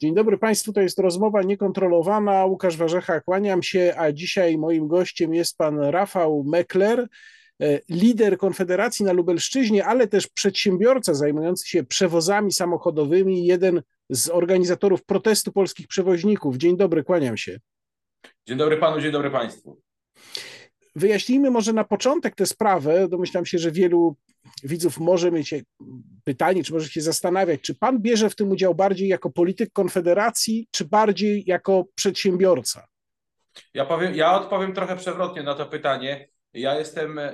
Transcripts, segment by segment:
Dzień dobry Państwu, to jest rozmowa niekontrolowana. Łukasz Warzecha, kłaniam się, a dzisiaj moim gościem jest pan Rafał Mekler, e, lider Konfederacji na Lubelszczyźnie, ale też przedsiębiorca zajmujący się przewozami samochodowymi, jeden z organizatorów protestu polskich przewoźników. Dzień dobry, kłaniam się. Dzień dobry panu, dzień dobry państwu. Wyjaśnijmy może na początek tę sprawę. Domyślam się, że wielu widzów może mieć pytanie, czy może się zastanawiać, czy pan bierze w tym udział bardziej jako polityk Konfederacji, czy bardziej jako przedsiębiorca? Ja, powiem, ja odpowiem trochę przewrotnie na to pytanie. Ja jestem e,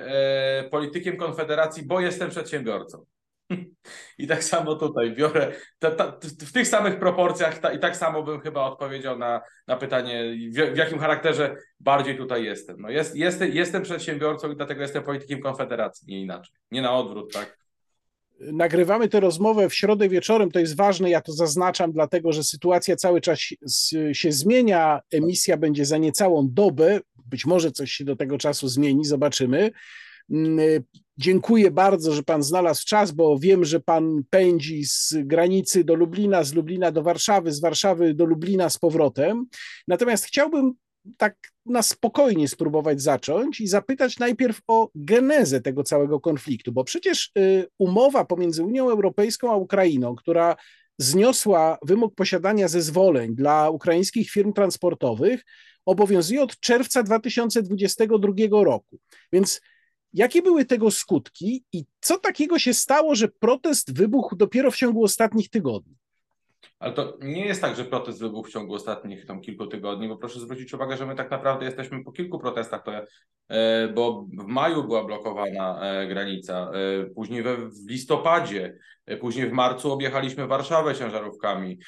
politykiem Konfederacji, bo jestem przedsiębiorcą. I tak samo tutaj biorę ta, ta, w tych samych proporcjach ta, i tak samo bym chyba odpowiedział na, na pytanie, w, w jakim charakterze bardziej tutaj jestem. No jest, jest, jestem przedsiębiorcą i dlatego jestem politykiem Konfederacji, nie inaczej. Nie na odwrót, tak? Nagrywamy tę rozmowę w środę wieczorem, to jest ważne, ja to zaznaczam, dlatego że sytuacja cały czas się zmienia, emisja będzie za niecałą dobę, być może coś się do tego czasu zmieni, zobaczymy. Mm, dziękuję bardzo, że Pan znalazł czas, bo wiem, że Pan pędzi z granicy do Lublina, z Lublina do Warszawy, z Warszawy do Lublina z powrotem. Natomiast chciałbym tak na spokojnie spróbować zacząć i zapytać najpierw o genezę tego całego konfliktu, bo przecież y, umowa pomiędzy Unią Europejską a Ukrainą, która zniosła wymóg posiadania zezwoleń dla ukraińskich firm transportowych, obowiązuje od czerwca 2022 roku. Więc Jakie były tego skutki i co takiego się stało, że protest wybuchł dopiero w ciągu ostatnich tygodni? Ale to nie jest tak, że protest wybuchł w ciągu ostatnich tam kilku tygodni, bo proszę zwrócić uwagę, że my tak naprawdę jesteśmy po kilku protestach, to, e, bo w maju była blokowana e, granica, e, później we, w listopadzie, później w marcu objechaliśmy Warszawę ciężarówkami.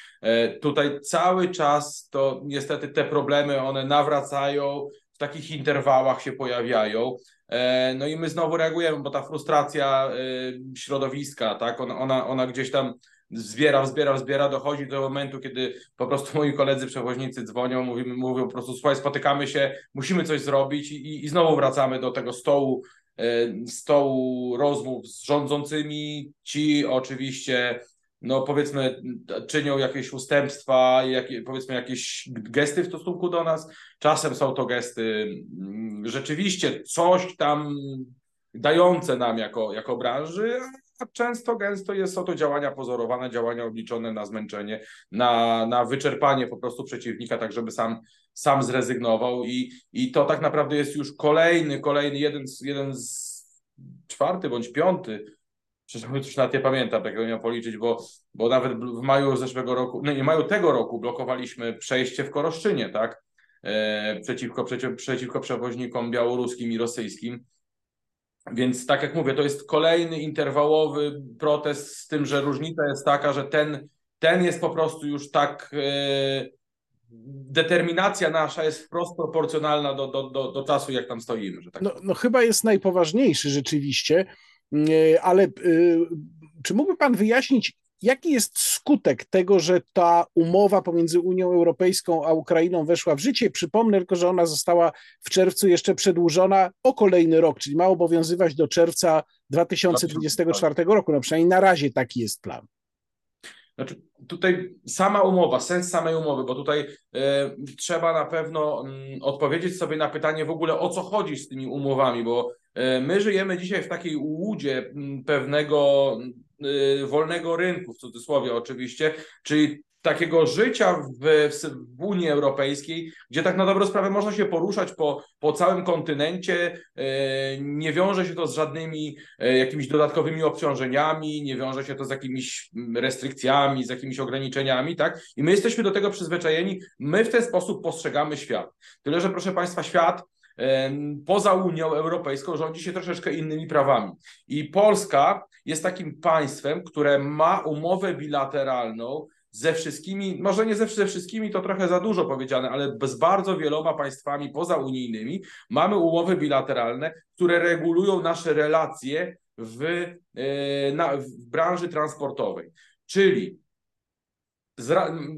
Tutaj cały czas to niestety te problemy, one nawracają, w takich interwałach się pojawiają. No i my znowu reagujemy, bo ta frustracja środowiska, tak, ona, ona, ona gdzieś tam zbiera, zbiera, zbiera, dochodzi do momentu, kiedy po prostu moi koledzy przewoźnicy dzwonią, mówimy, mówią po prostu, słuchaj, spotykamy się, musimy coś zrobić. I, i znowu wracamy do tego stołu, e, stołu rozmów z rządzącymi. Ci oczywiście, no powiedzmy, czynią jakieś ustępstwa, jakie, powiedzmy jakieś gesty w stosunku do nas. Czasem są to gesty mm, rzeczywiście coś tam dające nam jako, jako branży, a często, gęsto jest, są to działania pozorowane, działania obliczone na zmęczenie, na, na wyczerpanie po prostu przeciwnika, tak żeby sam, sam zrezygnował i, i to tak naprawdę jest już kolejny, kolejny, jeden jeden z czwarty bądź piąty, Przecież już nawet nie pamiętam, tak miałem policzyć, bo, bo nawet w maju zeszłego roku, no nie, maju tego roku blokowaliśmy przejście w Koroszczynie, tak? E, przeciwko, przeciw, przeciwko przewoźnikom białoruskim i rosyjskim. Więc tak jak mówię, to jest kolejny interwałowy protest, z tym, że różnica jest taka, że ten, ten jest po prostu już tak. Yy, determinacja nasza jest wprost proporcjonalna do, do, do, do czasu, jak tam stoimy. Że tak no, no, chyba jest najpoważniejszy rzeczywiście, ale yy, czy mógłby Pan wyjaśnić, Jaki jest skutek tego, że ta umowa pomiędzy Unią Europejską a Ukrainą weszła w życie? Przypomnę tylko, że ona została w czerwcu jeszcze przedłużona o kolejny rok, czyli ma obowiązywać do czerwca 2024 roku. No przynajmniej na razie taki jest plan. Znaczy, tutaj sama umowa, sens samej umowy, bo tutaj y, trzeba na pewno y, odpowiedzieć sobie na pytanie w ogóle o co chodzi z tymi umowami, bo y, my żyjemy dzisiaj w takiej łudzie pewnego Y, wolnego rynku, w cudzysłowie oczywiście, czyli takiego życia w, w, Unii Europejskiej, gdzie tak na dobrą sprawę można się poruszać po, po całym kontynencie, y, nie wiąże się to z żadnymi y, jakimiś dodatkowymi obciążeniami, nie wiąże się to z jakimiś restrykcjami, z jakimiś ograniczeniami, tak? I my jesteśmy do tego przyzwyczajeni, my w ten sposób postrzegamy świat. Tyle, że proszę Państwa, świat poza Unią Europejską rządzi się troszeczkę innymi prawami. I Polska jest takim państwem, które ma umowę bilateralną ze wszystkimi, może nie ze, wszystkimi, to trochę za dużo powiedziane, ale z bardzo wieloma państwami pozaunijnymi mamy umowy bilateralne, które regulują nasze relacje w, e, na, w branży transportowej. Czyli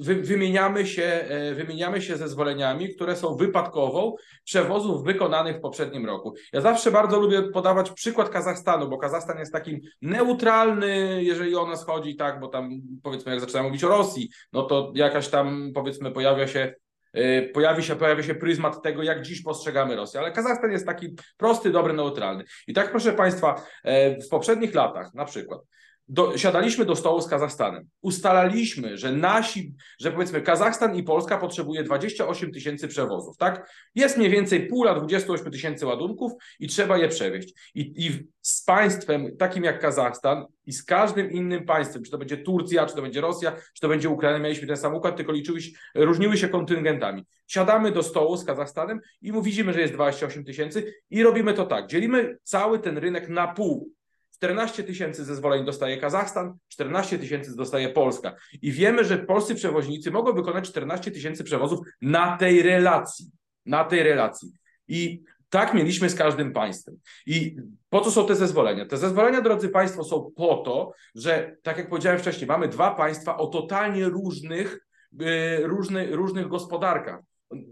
wymieniamy się, e, wymieniamy się zezwoleniami, które są wypadkową przewozów wykonanych w poprzednim roku. Ja zawsze bardzo lubię podawać przykład Kazachstanu, bo Kazachstan jest takim neutralny, jeżeli o nas chodzi, tak, bo tam powiedzmy, jak zaczynamy mówić o Rosji, no to jakaś tam powiedzmy pojawia się e, pojawi się, pojawia się pryzmat tego, jak dziś postrzegamy Rosję. Ale Kazachstan jest taki prosty, dobry, neutralny. I tak, proszę Państwa, e, w poprzednich latach na przykład do, siadaliśmy do stołu z Kazachstanem. Ustalaliśmy, że nasi, że powiedzmy Kazachstan i Polska potrzebuje 28 tysięcy przewozów, tak? Jest mniej więcej pula 28 tysięcy ładunków i trzeba je przewieźć. I, I z państwem takim jak Kazachstan i z każdym innym państwem, czy to będzie Turcja, czy to będzie Rosja, czy to będzie Ukraina, mieliśmy ten sam układ, tylko liczyły różniły się kontyngentami. Siadamy do stołu z Kazachstanem i widzimy, że jest 28 tysięcy i robimy to tak. Dzielimy cały ten rynek na pół 14 tysięcy zezwoleń dostaje Kazachstan, 14 tysięcy dostaje Polska. I wiemy, że polscy przewoźnicy mogą wykonać 14 tysięcy przewozów na tej relacji. Na tej relacji. I tak mieliśmy z każdym państwem. I po co są te zezwolenia? Te zezwolenia, drodzy Państwo, są po to, że, tak jak powiedziałem wcześniej, mamy dwa państwa o totalnie różnych, yy, różny, różnych gospodarkach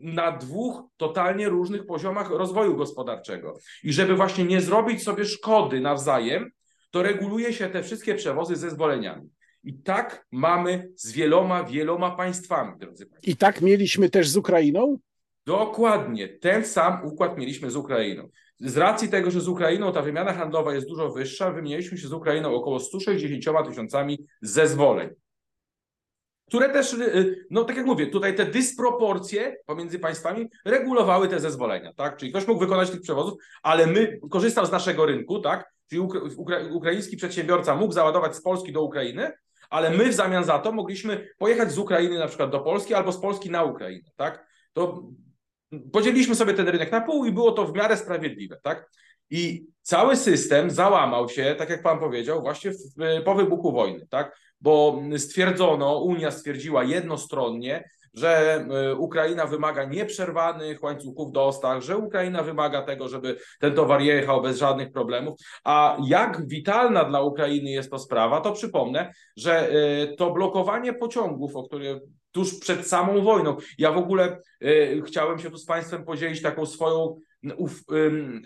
na dwóch totalnie różnych poziomach rozwoju gospodarczego. I żeby właśnie nie zrobić sobie szkody nawzajem, to reguluje się te wszystkie przewozy zezwoleniami. I tak mamy z wieloma, wieloma państwami, drodzy Państwo. I tak mieliśmy też z Ukrainą? Dokładnie. Ten sam układ mieliśmy z Ukrainą. Z racji tego, że z Ukrainą ta wymiana handlowa jest dużo wyższa, wymieniliśmy się z Ukrainą około 160 tysiącami zezwoleń które też, y, y, no tak jak mówię, tutaj te dysproporcje pomiędzy państwami regulowały te zezwolenia, tak? Czyli ktoś mógł wykonać tych przewozów, ale my korzystał z naszego rynku, tak? Czyli ukra ukraiński przedsiębiorca mógł załadować z Polski do Ukrainy, ale my w zamian za to mogliśmy pojechać z Ukrainy na przykład do Polski albo z Polski na Ukrainę, tak? To podzieliliśmy sobie ten rynek na pół i było to w miarę sprawiedliwe, tak? I cały system załamał się, tak jak pan powiedział, właśnie w, po wybuchu wojny, tak? bo stwierdzono, Unia stwierdziła jednostronnie, że e, Ukraina wymaga nieprzerwanych łańcuchów dostaw, że Ukraina wymaga tego, żeby ten towar jechał bez żadnych problemów. A jak witalna dla Ukrainy jest to sprawa, to przypomnę, że e, to blokowanie pociągów, o które tuż przed samą wojną, ja w ogóle e, chciałem się tu z Państwem podzielić taką swoją uf,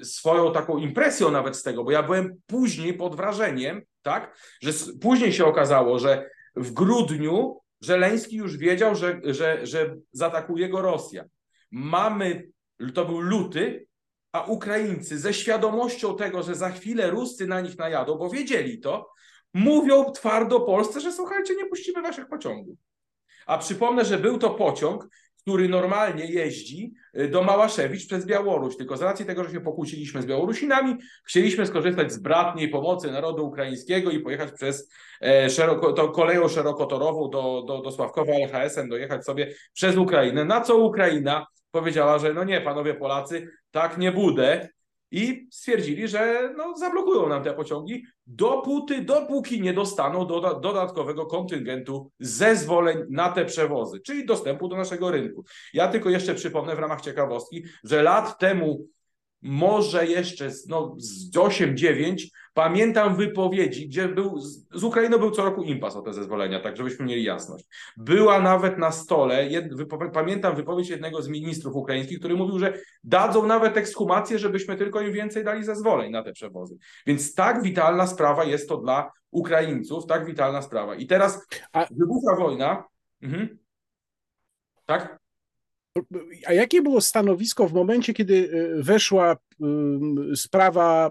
swoją taką impresją nawet z tego, bo ja byłem później pod wrażeniem, tak, że później się okazało, że w grudniu Żeleński już wiedział, że, że, że zaatakuje go Rosja. Mamy, to był luty, a Ukraińcy ze świadomością tego, że za chwilę Ruscy na nich najadą, bo wiedzieli to, mówią twardo Polsce, że słuchajcie, nie puścimy waszych pociągów. A przypomnę, że był to pociąg, który normalnie jeździ y, do Małaszewicz przez Białoruś. Tylko z racji tego, że się pokłóciliśmy z Białorusinami, chcieliśmy skorzystać z bratniej pomocy narodu ukraińskiego i pojechać przez e, szeroko, to koleją szerokotorową do, do, do Sławkowa LHS-em, dojechać sobie przez Ukrainę. Na co Ukraina powiedziała, że no nie, panowie Polacy, tak nie budę i stwierdzili, że no, zablokują nam te pociągi, dopóty, dopóki nie dostaną doda dodatkowego kontyngentu zezwoleń na te przewozy, czyli dostępu do naszego rynku. Ja tylko jeszcze przypomnę w ramach ciekawostki, że lat temu może jeszcze no, z 8-9 pamiętam wypowiedzi, gdzie był z Ukrainą był co roku impas o te zezwolenia, tak żebyśmy mieli jasność. Była nawet na stole, jed, pamiętam wypowiedź jednego z ministrów ukraińskich, który mówił, że dadzą nawet ekshumację, żebyśmy tylko im więcej dali zezwoleń na te przewozy. Więc tak witalna sprawa jest to dla Ukraińców, tak witalna sprawa. I teraz wybucha wojna. Mhm. Tak? A jakie było stanowisko w momencie, kiedy y, weszła sprawa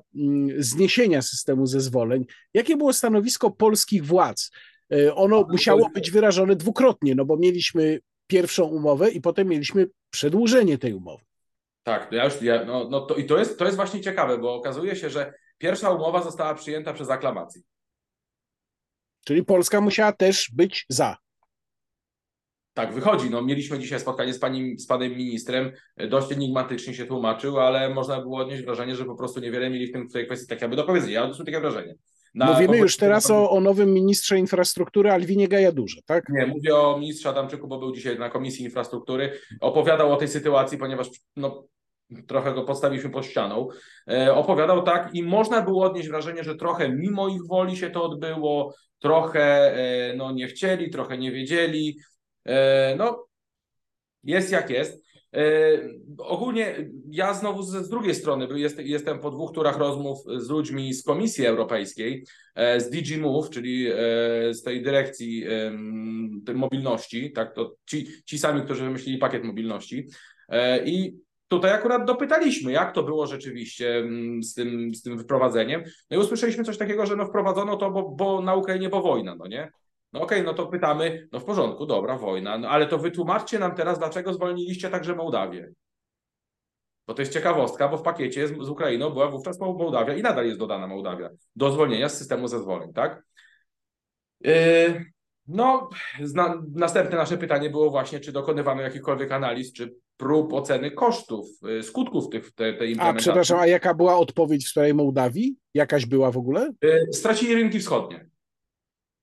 zniesienia systemu zezwoleń? Jakie było stanowisko polskich władz? Y, ono musiało być wyrażone dwukrotnie, no bo mieliśmy pierwszą umowę i potem mieliśmy przedłużenie tej umowy. Tak, ja już, ja, no, no to, i to jest, to jest właśnie ciekawe, bo okazuje się, że pierwsza umowa została przyjęta przez aklamację. Czyli Polska musiała też być za. Tak, wychodzi. No, mieliśmy dzisiaj spotkanie z, pani, z panem ministrem, dość enigmatycznie się tłumaczył, ale można było odnieść wrażenie, że po prostu niewiele mieli w, tym, w tej kwestii tak jakby do powiedzenia. Ja odniosłem takie wrażenie. Na Mówimy już teraz o, o, nowym ministrze infrastruktury Alwinie Gajadurze, tak? Nie, mówię o ministrze Adamczyku, bo był dzisiaj na Komisji Infrastruktury. Opowiadał o tej sytuacji, ponieważ no, trochę go podstawiliśmy pod ścianą, e, opowiadał tak i można było odnieść wrażenie, że trochę mimo ich woli się to odbyło, trochę e, no, nie chcieli, trochę nie wiedzieli. E, no, jest jak jest. Ogólnie ja znowu z, drugiej strony jest, jestem po dwóch turach rozmów z ludźmi z Komisji Europejskiej, z DG Move, czyli z tej dyrekcji tej mobilności, tak, to ci, ci sami, którzy wymyślili pakiet mobilności. I Tutaj akurat dopytaliśmy, jak to było rzeczywiście z tym, z tym wyprowadzeniem. No i usłyszeliśmy coś takiego, że no wprowadzono to, bo, bo na Ukrainie, bo wojna, no nie? No okej, okay, no to pytamy, no w porządku, dobra, wojna, no ale to wytłumaczcie nam teraz, dlaczego zwolniliście także Mołdawię. Bo to jest ciekawostka, bo w pakiecie z, z Ukrainą była wówczas Mołdawia i nadal jest dodana Mołdawia do zwolnienia z systemu zezwoleń, tak? Yy, no, zna, następne nasze pytanie było właśnie, czy dokonywano jakichkolwiek analiz, czy prób oceny kosztów, y, skutków tych, tej, tej implementacji. A przepraszam, a jaka była odpowiedź w sprawie Mołdawii? Jakaś była w ogóle? Y, stracili rynki wschodnie.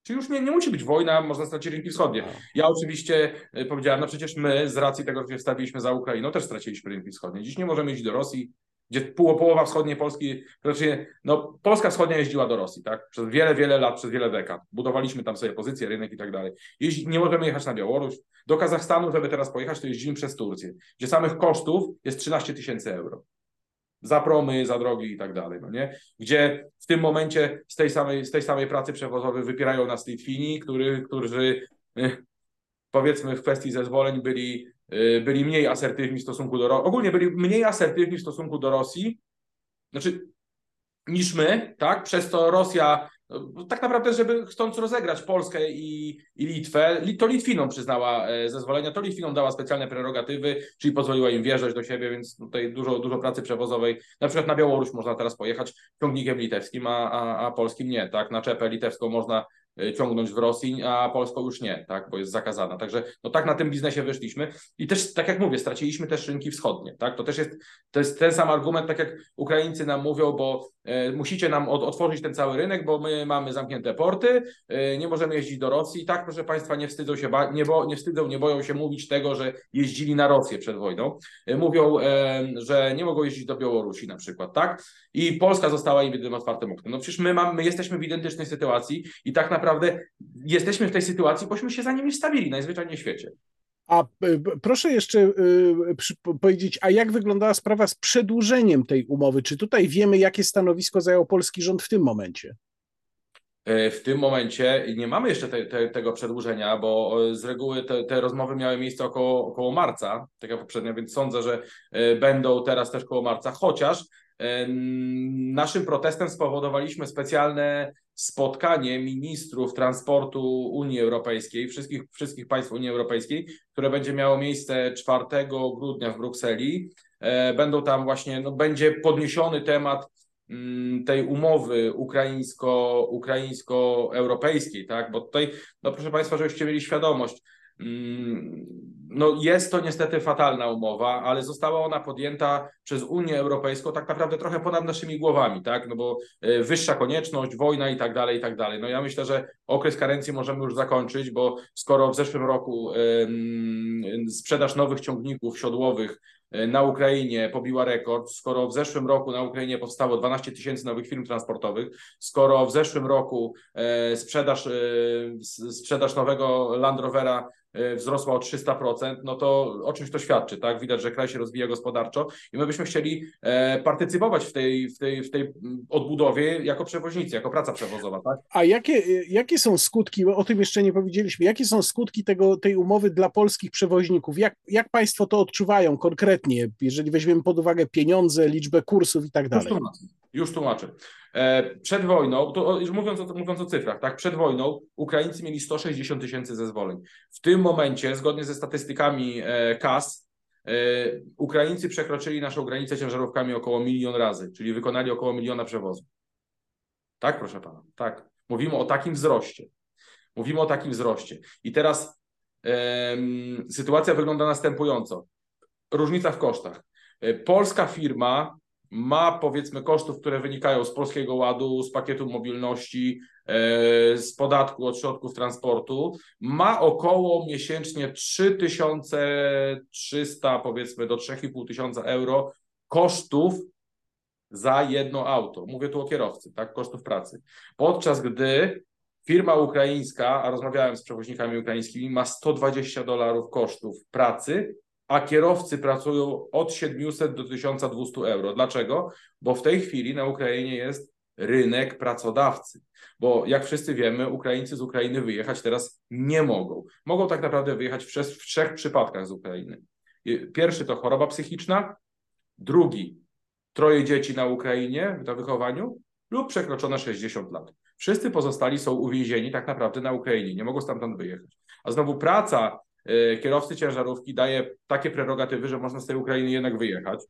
Czy już nie, nie musi być wojna, można stracić rynki wschodnie. Ja oczywiście y, powiedziałem, no przecież my z racji tego, że się wstawiliśmy za Ukrainą, też straciliśmy rynki wschodnie. Dziś nie możemy iść do Rosji, gdzie połowa wschodniej Polski, znaczy, no Polska wschodnia jeździła do Rosji, tak? Przez wiele, wiele lat, przez wiele dekad. Budowaliśmy tam sobie pozycję, rynek i tak dalej. Jeździ, nie możemy jechać na Białoruś. Do Kazachstanu, żeby teraz pojechać, to jeździmy przez Turcję, gdzie samych kosztów jest 13 tysięcy euro. Za promy, za drogi i tak dalej, no nie? Gdzie w tym momencie z tej samej, z tej samej pracy przewozowej wypierają nas Litwini, który, którzy y, powiedzmy w kwestii zezwoleń byli Y, byli mniej asertywni w stosunku do Rosji, ogólnie byli mniej asertywni w stosunku do Rosji, znaczy niż my, tak? Przez to Rosja tak naprawdę, żeby chcąc rozegrać Polskę i, i Litwę, to Litwinom przyznała e, zezwolenia, to Litwinom dała specjalne prerogatywy, czyli pozwoliła im wjeżdżać do siebie, więc tutaj dużo, dużo pracy przewozowej. Na przykład na Białoruś można teraz pojechać ciągnikiem litewskim, a, a, a polskim nie, tak? Na czepę litewską można ciągnąć w Rosji, a Polską już nie, tak, bo jest zakazana. Także no tak na tym biznesie wyszliśmy i też, tak jak mówię, straciliśmy też rynki wschodnie, tak, to też jest, to jest ten sam argument, tak jak Ukraińcy nam mówią, bo e, musicie nam od, otworzyć ten cały rynek, bo my mamy zamknięte porty, e, nie możemy jeździć do Rosji, tak, proszę Państwa, nie wstydzą się, nie, bo, nie wstydzą, nie boją się mówić tego, że jeździli na Rosję przed wojną, e, mówią, e, że nie mogą jeździć do Białorusi na przykład, tak, i Polska została im jedynym otwartym oknem. No przecież my, my jesteśmy w identycznej sytuacji i tak naprawdę naprawdę jesteśmy w tej sytuacji, bośmy się za nimi wstawili najzwyczajniej w świecie. A e, proszę jeszcze e, powiedzieć, a jak wyglądała sprawa z przedłużeniem tej umowy? Czy tutaj wiemy, jakie stanowisko zajął polski rząd w tym momencie? E, w tym momencie nie mamy jeszcze te, te, tego przedłużenia, bo z reguły te, te, rozmowy miały miejsce około, około marca, tak jak poprzednio, więc sądzę, że będą teraz też koło marca, chociaż Naszym protestem spowodowaliśmy specjalne spotkanie ministrów transportu Unii Europejskiej, wszystkich, wszystkich państw Unii Europejskiej, które będzie miało miejsce 4 grudnia w Brukseli. E, będą tam właśnie, no, będzie podniesiony temat mm, tej umowy ukraińsko, ukraińsko-europejskiej, tak? Bo tutaj, no proszę Państwa, żebyście mieli świadomość, mm, no jest to niestety fatalna umowa, ale została ona podjęta przez Unię Europejską tak naprawdę trochę ponad naszymi głowami, tak? No bo e, wyższa konieczność, wojna i tak dalej, i tak dalej. No ja myślę, że okres karencji możemy już zakończyć, bo skoro w zeszłym roku sprzedaż nowych ciągników siodłowych e, na Ukrainie pobiła rekord, skoro w zeszłym roku na Ukrainie powstało 12 tysięcy nowych firm transportowych, skoro w zeszłym roku e, sprzedaż, sprzedaż nowego Land Rovera wzrosła o 300%, no to o czymś to świadczy, tak? Widać, że kraj się rozwija gospodarczo i my byśmy chcieli e, partycypować w tej, w tej, w tej odbudowie jako przewoźnicy, jako praca przewozowa, tak? A jakie, jakie są skutki, o tym jeszcze nie powiedzieliśmy, jakie są skutki tego, tej umowy dla polskich przewoźników? Jak, jak Państwo to odczuwają konkretnie, jeżeli weźmiemy pod uwagę pieniądze, liczbę kursów i tak dalej? Już tłumaczę. E, przed wojną, to mówiąc o, mówiąc o cyfrach, tak, przed wojną Ukraińcy mieli 160 tysięcy zezwoleń. W tym momencie, zgodnie ze statystykami e, KAS, e, Ukraińcy przekroczyli naszą granicę ciężarówkami około milion razy, czyli wykonali około miliona przewozów. Tak, proszę pana, tak. Mówimy o takim wzroście. Mówimy o takim wzroście. I teraz sytuacja wygląda następująco. Różnica w kosztach. Polska firma ma powiedzmy kosztów, które wynikają z Polskiego Ładu, z pakietu mobilności, e, z podatku od środków transportu, ma około miesięcznie 3300 powiedzmy do 3500 euro kosztów za jedno auto. Mówię tu o kierowcy, tak, kosztów pracy. Podczas gdy firma ukraińska, a rozmawiałem z przewoźnikami ukraińskimi, ma 120 dolarów kosztów pracy, a kierowcy pracują od 700 do 1200 euro. Dlaczego? Bo w tej chwili na Ukrainie jest rynek pracodawcy. Bo jak wszyscy wiemy, Ukraińcy z Ukrainy wyjechać teraz nie mogą. Mogą tak naprawdę wyjechać w, w trzech przypadkach z Ukrainy. Pierwszy to choroba psychiczna, drugi troje dzieci na Ukrainie na wychowaniu lub przekroczone 60 lat. Wszyscy pozostali są uwięzieni tak naprawdę na Ukrainie, nie mogą stamtąd wyjechać. A znowu praca kierowcy ciężarówki daje takie prerogatywy, że można z tej Ukrainy jednak wyjechać.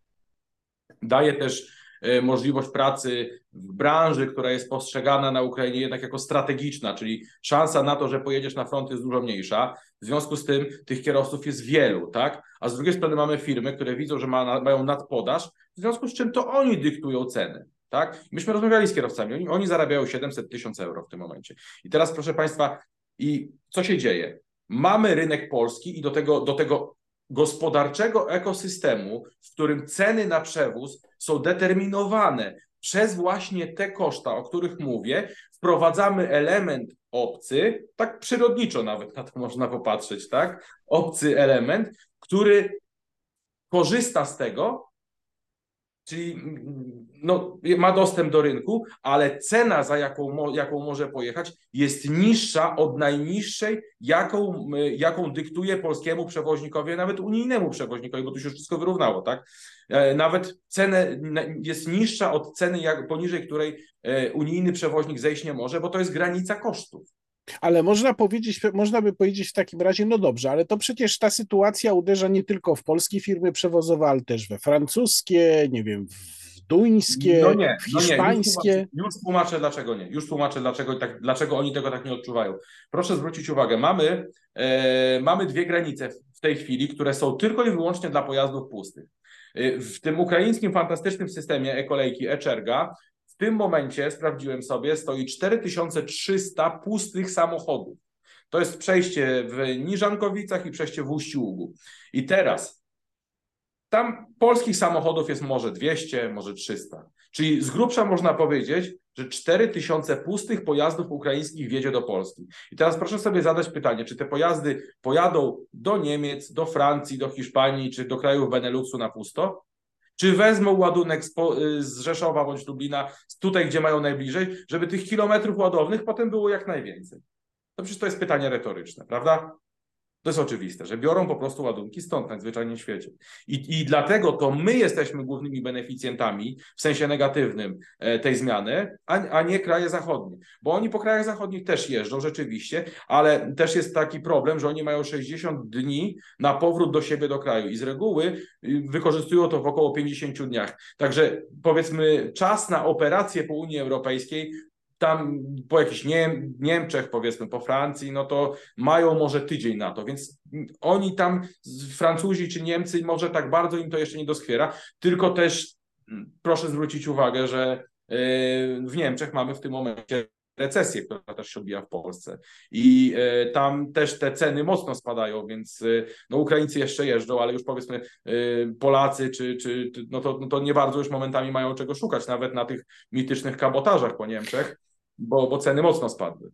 Daje też y, możliwość pracy w branży, która jest postrzegana na Ukrainie jednak jako strategiczna, czyli szansa na to, że pojedziesz na front jest dużo mniejsza. W związku z tym tych kierowców jest wielu, tak? A z drugiej strony mamy firmy, które widzą, że ma, mają nadpodaż, w związku z czym to oni dyktują ceny. Tak? Myśmy rozmawiali z kierowcami, oni, oni zarabiają 700 tysięcy euro w tym momencie. I teraz, proszę Państwa, i co się dzieje? Mamy rynek polski i do tego, do tego gospodarczego ekosystemu, w którym ceny na przewóz są determinowane przez właśnie te koszta, o których mówię, wprowadzamy element obcy, tak przyrodniczo nawet na to można popatrzeć, tak? Obcy element, który korzysta z tego, czyli no, ma dostęp do rynku, ale cena, za jaką, jaką może pojechać, jest niższa od najniższej, jaką, jaką dyktuje polskiemu przewoźnikowi, nawet unijnemu przewoźnikowi, bo tu się wszystko wyrównało, tak? E, nawet cena jest niższa od ceny, jak, poniżej której e, unijny przewoźnik zejść nie może, bo to jest granica kosztów. Ale można powiedzieć, można by powiedzieć w takim razie, no dobrze, ale to przecież ta sytuacja uderza nie tylko w polskie firmy przewozowe, ale też we francuskie, nie wiem, w duńskie, no nie, w hiszpańskie. No nie. Już, tłumaczę, już, tłumaczę, dlaczego nie. Już tłumaczę, dlaczego, tak, dlaczego oni tego tak nie odczuwają. Proszę zwrócić uwagę, mamy, e, mamy dwie granice w tej chwili, które są tylko i wyłącznie dla pojazdów pustych. E, w tym ukraińskim fantastycznym systemie e-kolejki e-czerga w tym momencie, sprawdziłem sobie, stoi 4300 pustych samochodów. To jest przejście w Niżankowicach i przejście w Uściugu. I teraz tam polskich samochodów jest może 200, może 300. Czyli z grubsza można powiedzieć, że 4000 pustych pojazdów ukraińskich wjedzie do Polski. I teraz proszę sobie zadać pytanie, czy te pojazdy pojadą do Niemiec, do Francji, do Hiszpanii, czy do krajów Beneluxu na pusto? Czy wezmą ładunek z, y, z Rzeszowa bądź Lublina, tutaj, gdzie mają najbliżej, żeby tych kilometrów ładownych potem było jak najwięcej? To przecież to jest pytanie retoryczne, prawda? To jest oczywiste, że biorą po prostu ładunki stąd najzwyczajniej w świecie. I, I dlatego to my jesteśmy głównymi beneficjentami w sensie negatywnym e, tej zmiany, a, a nie kraje zachodnie. Bo oni po krajach zachodnich też jeżdżą rzeczywiście, ale też jest taki problem, że oni mają 60 dni na powrót do siebie do kraju i z reguły y, wykorzystują to w około 50 dniach. Także powiedzmy czas na operację po Unii Europejskiej tam po jakichś Niem Niemczech, powiedzmy po Francji, no to mają może tydzień na to, więc oni tam, Francuzi czy Niemcy, może tak bardzo im to jeszcze nie doskwiera, tylko też mm, proszę zwrócić uwagę, że yy, w Niemczech mamy w tym momencie recesję, która też się odbija w Polsce. I y, tam też te ceny mocno spadają, więc y, no, Ukraińcy jeszcze jeżdżą, ale już powiedzmy y, Polacy czy, czy no to, no to nie bardzo już momentami mają czego szukać, nawet na tych mitycznych kabotażach po Niemczech bo, bo ceny mocno spadły.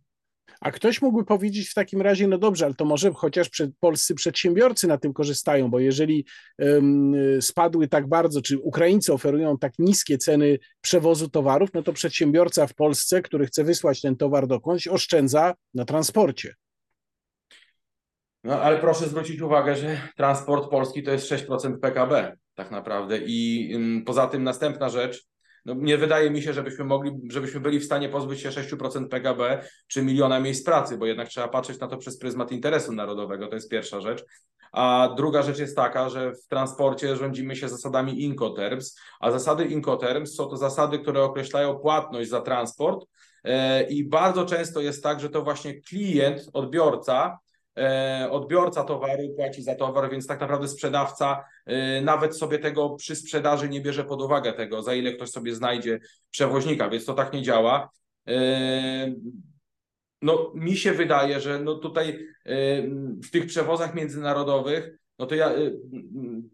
A ktoś mógłby powiedzieć w takim razie, no dobrze, ale to może chociaż przed, polscy przedsiębiorcy na tym korzystają, bo jeżeli um, spadły tak bardzo, czy Ukraińcy oferują tak niskie ceny przewozu towarów, no to przedsiębiorca w Polsce, który chce wysłać ten towar dokądś, oszczędza na transporcie. No ale proszę zwrócić uwagę, że transport polski to jest 6% PKB tak naprawdę i um, poza tym następna rzecz, no, nie wydaje mi się, żebyśmy mogli, żebyśmy byli w stanie pozbyć się 6% PKB czy miliona miejsc pracy, bo jednak trzeba patrzeć na to przez pryzmat interesu narodowego, to jest pierwsza rzecz. A druga rzecz jest taka, że w transporcie rządzimy się zasadami Incoterms, a zasady Incoterms są to zasady, które określają płatność za transport e, i bardzo często jest tak, że to właśnie klient, odbiorca odbiorca towaru płaci za towar, więc tak naprawdę sprzedawca e, nawet sobie tego przy sprzedaży nie bierze pod uwagę tego, za ile ktoś sobie znajdzie przewoźnika, więc to tak nie działa. E, no, mi się wydaje, że no tutaj w tych przewozach międzynarodowych no to ja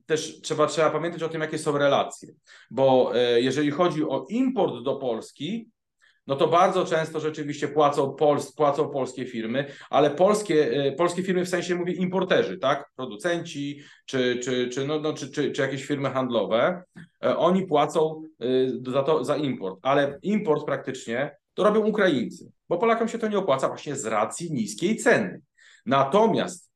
też trzeba, trzeba pamiętać o tym, jakie są relacje, bo jeżeli chodzi o import do Polski, no to bardzo często rzeczywiście płacą, pols, płacą polskie firmy, ale polskie, y, polskie firmy w sensie mówię importerzy, tak? Producenci czy, czy, czy, no, no, czy, czy, czy jakieś firmy handlowe, oni płacą za, to, za import, ale import praktycznie to robią Ukraińcy, bo Polakom się to nie opłaca właśnie z racji niskiej ceny. Natomiast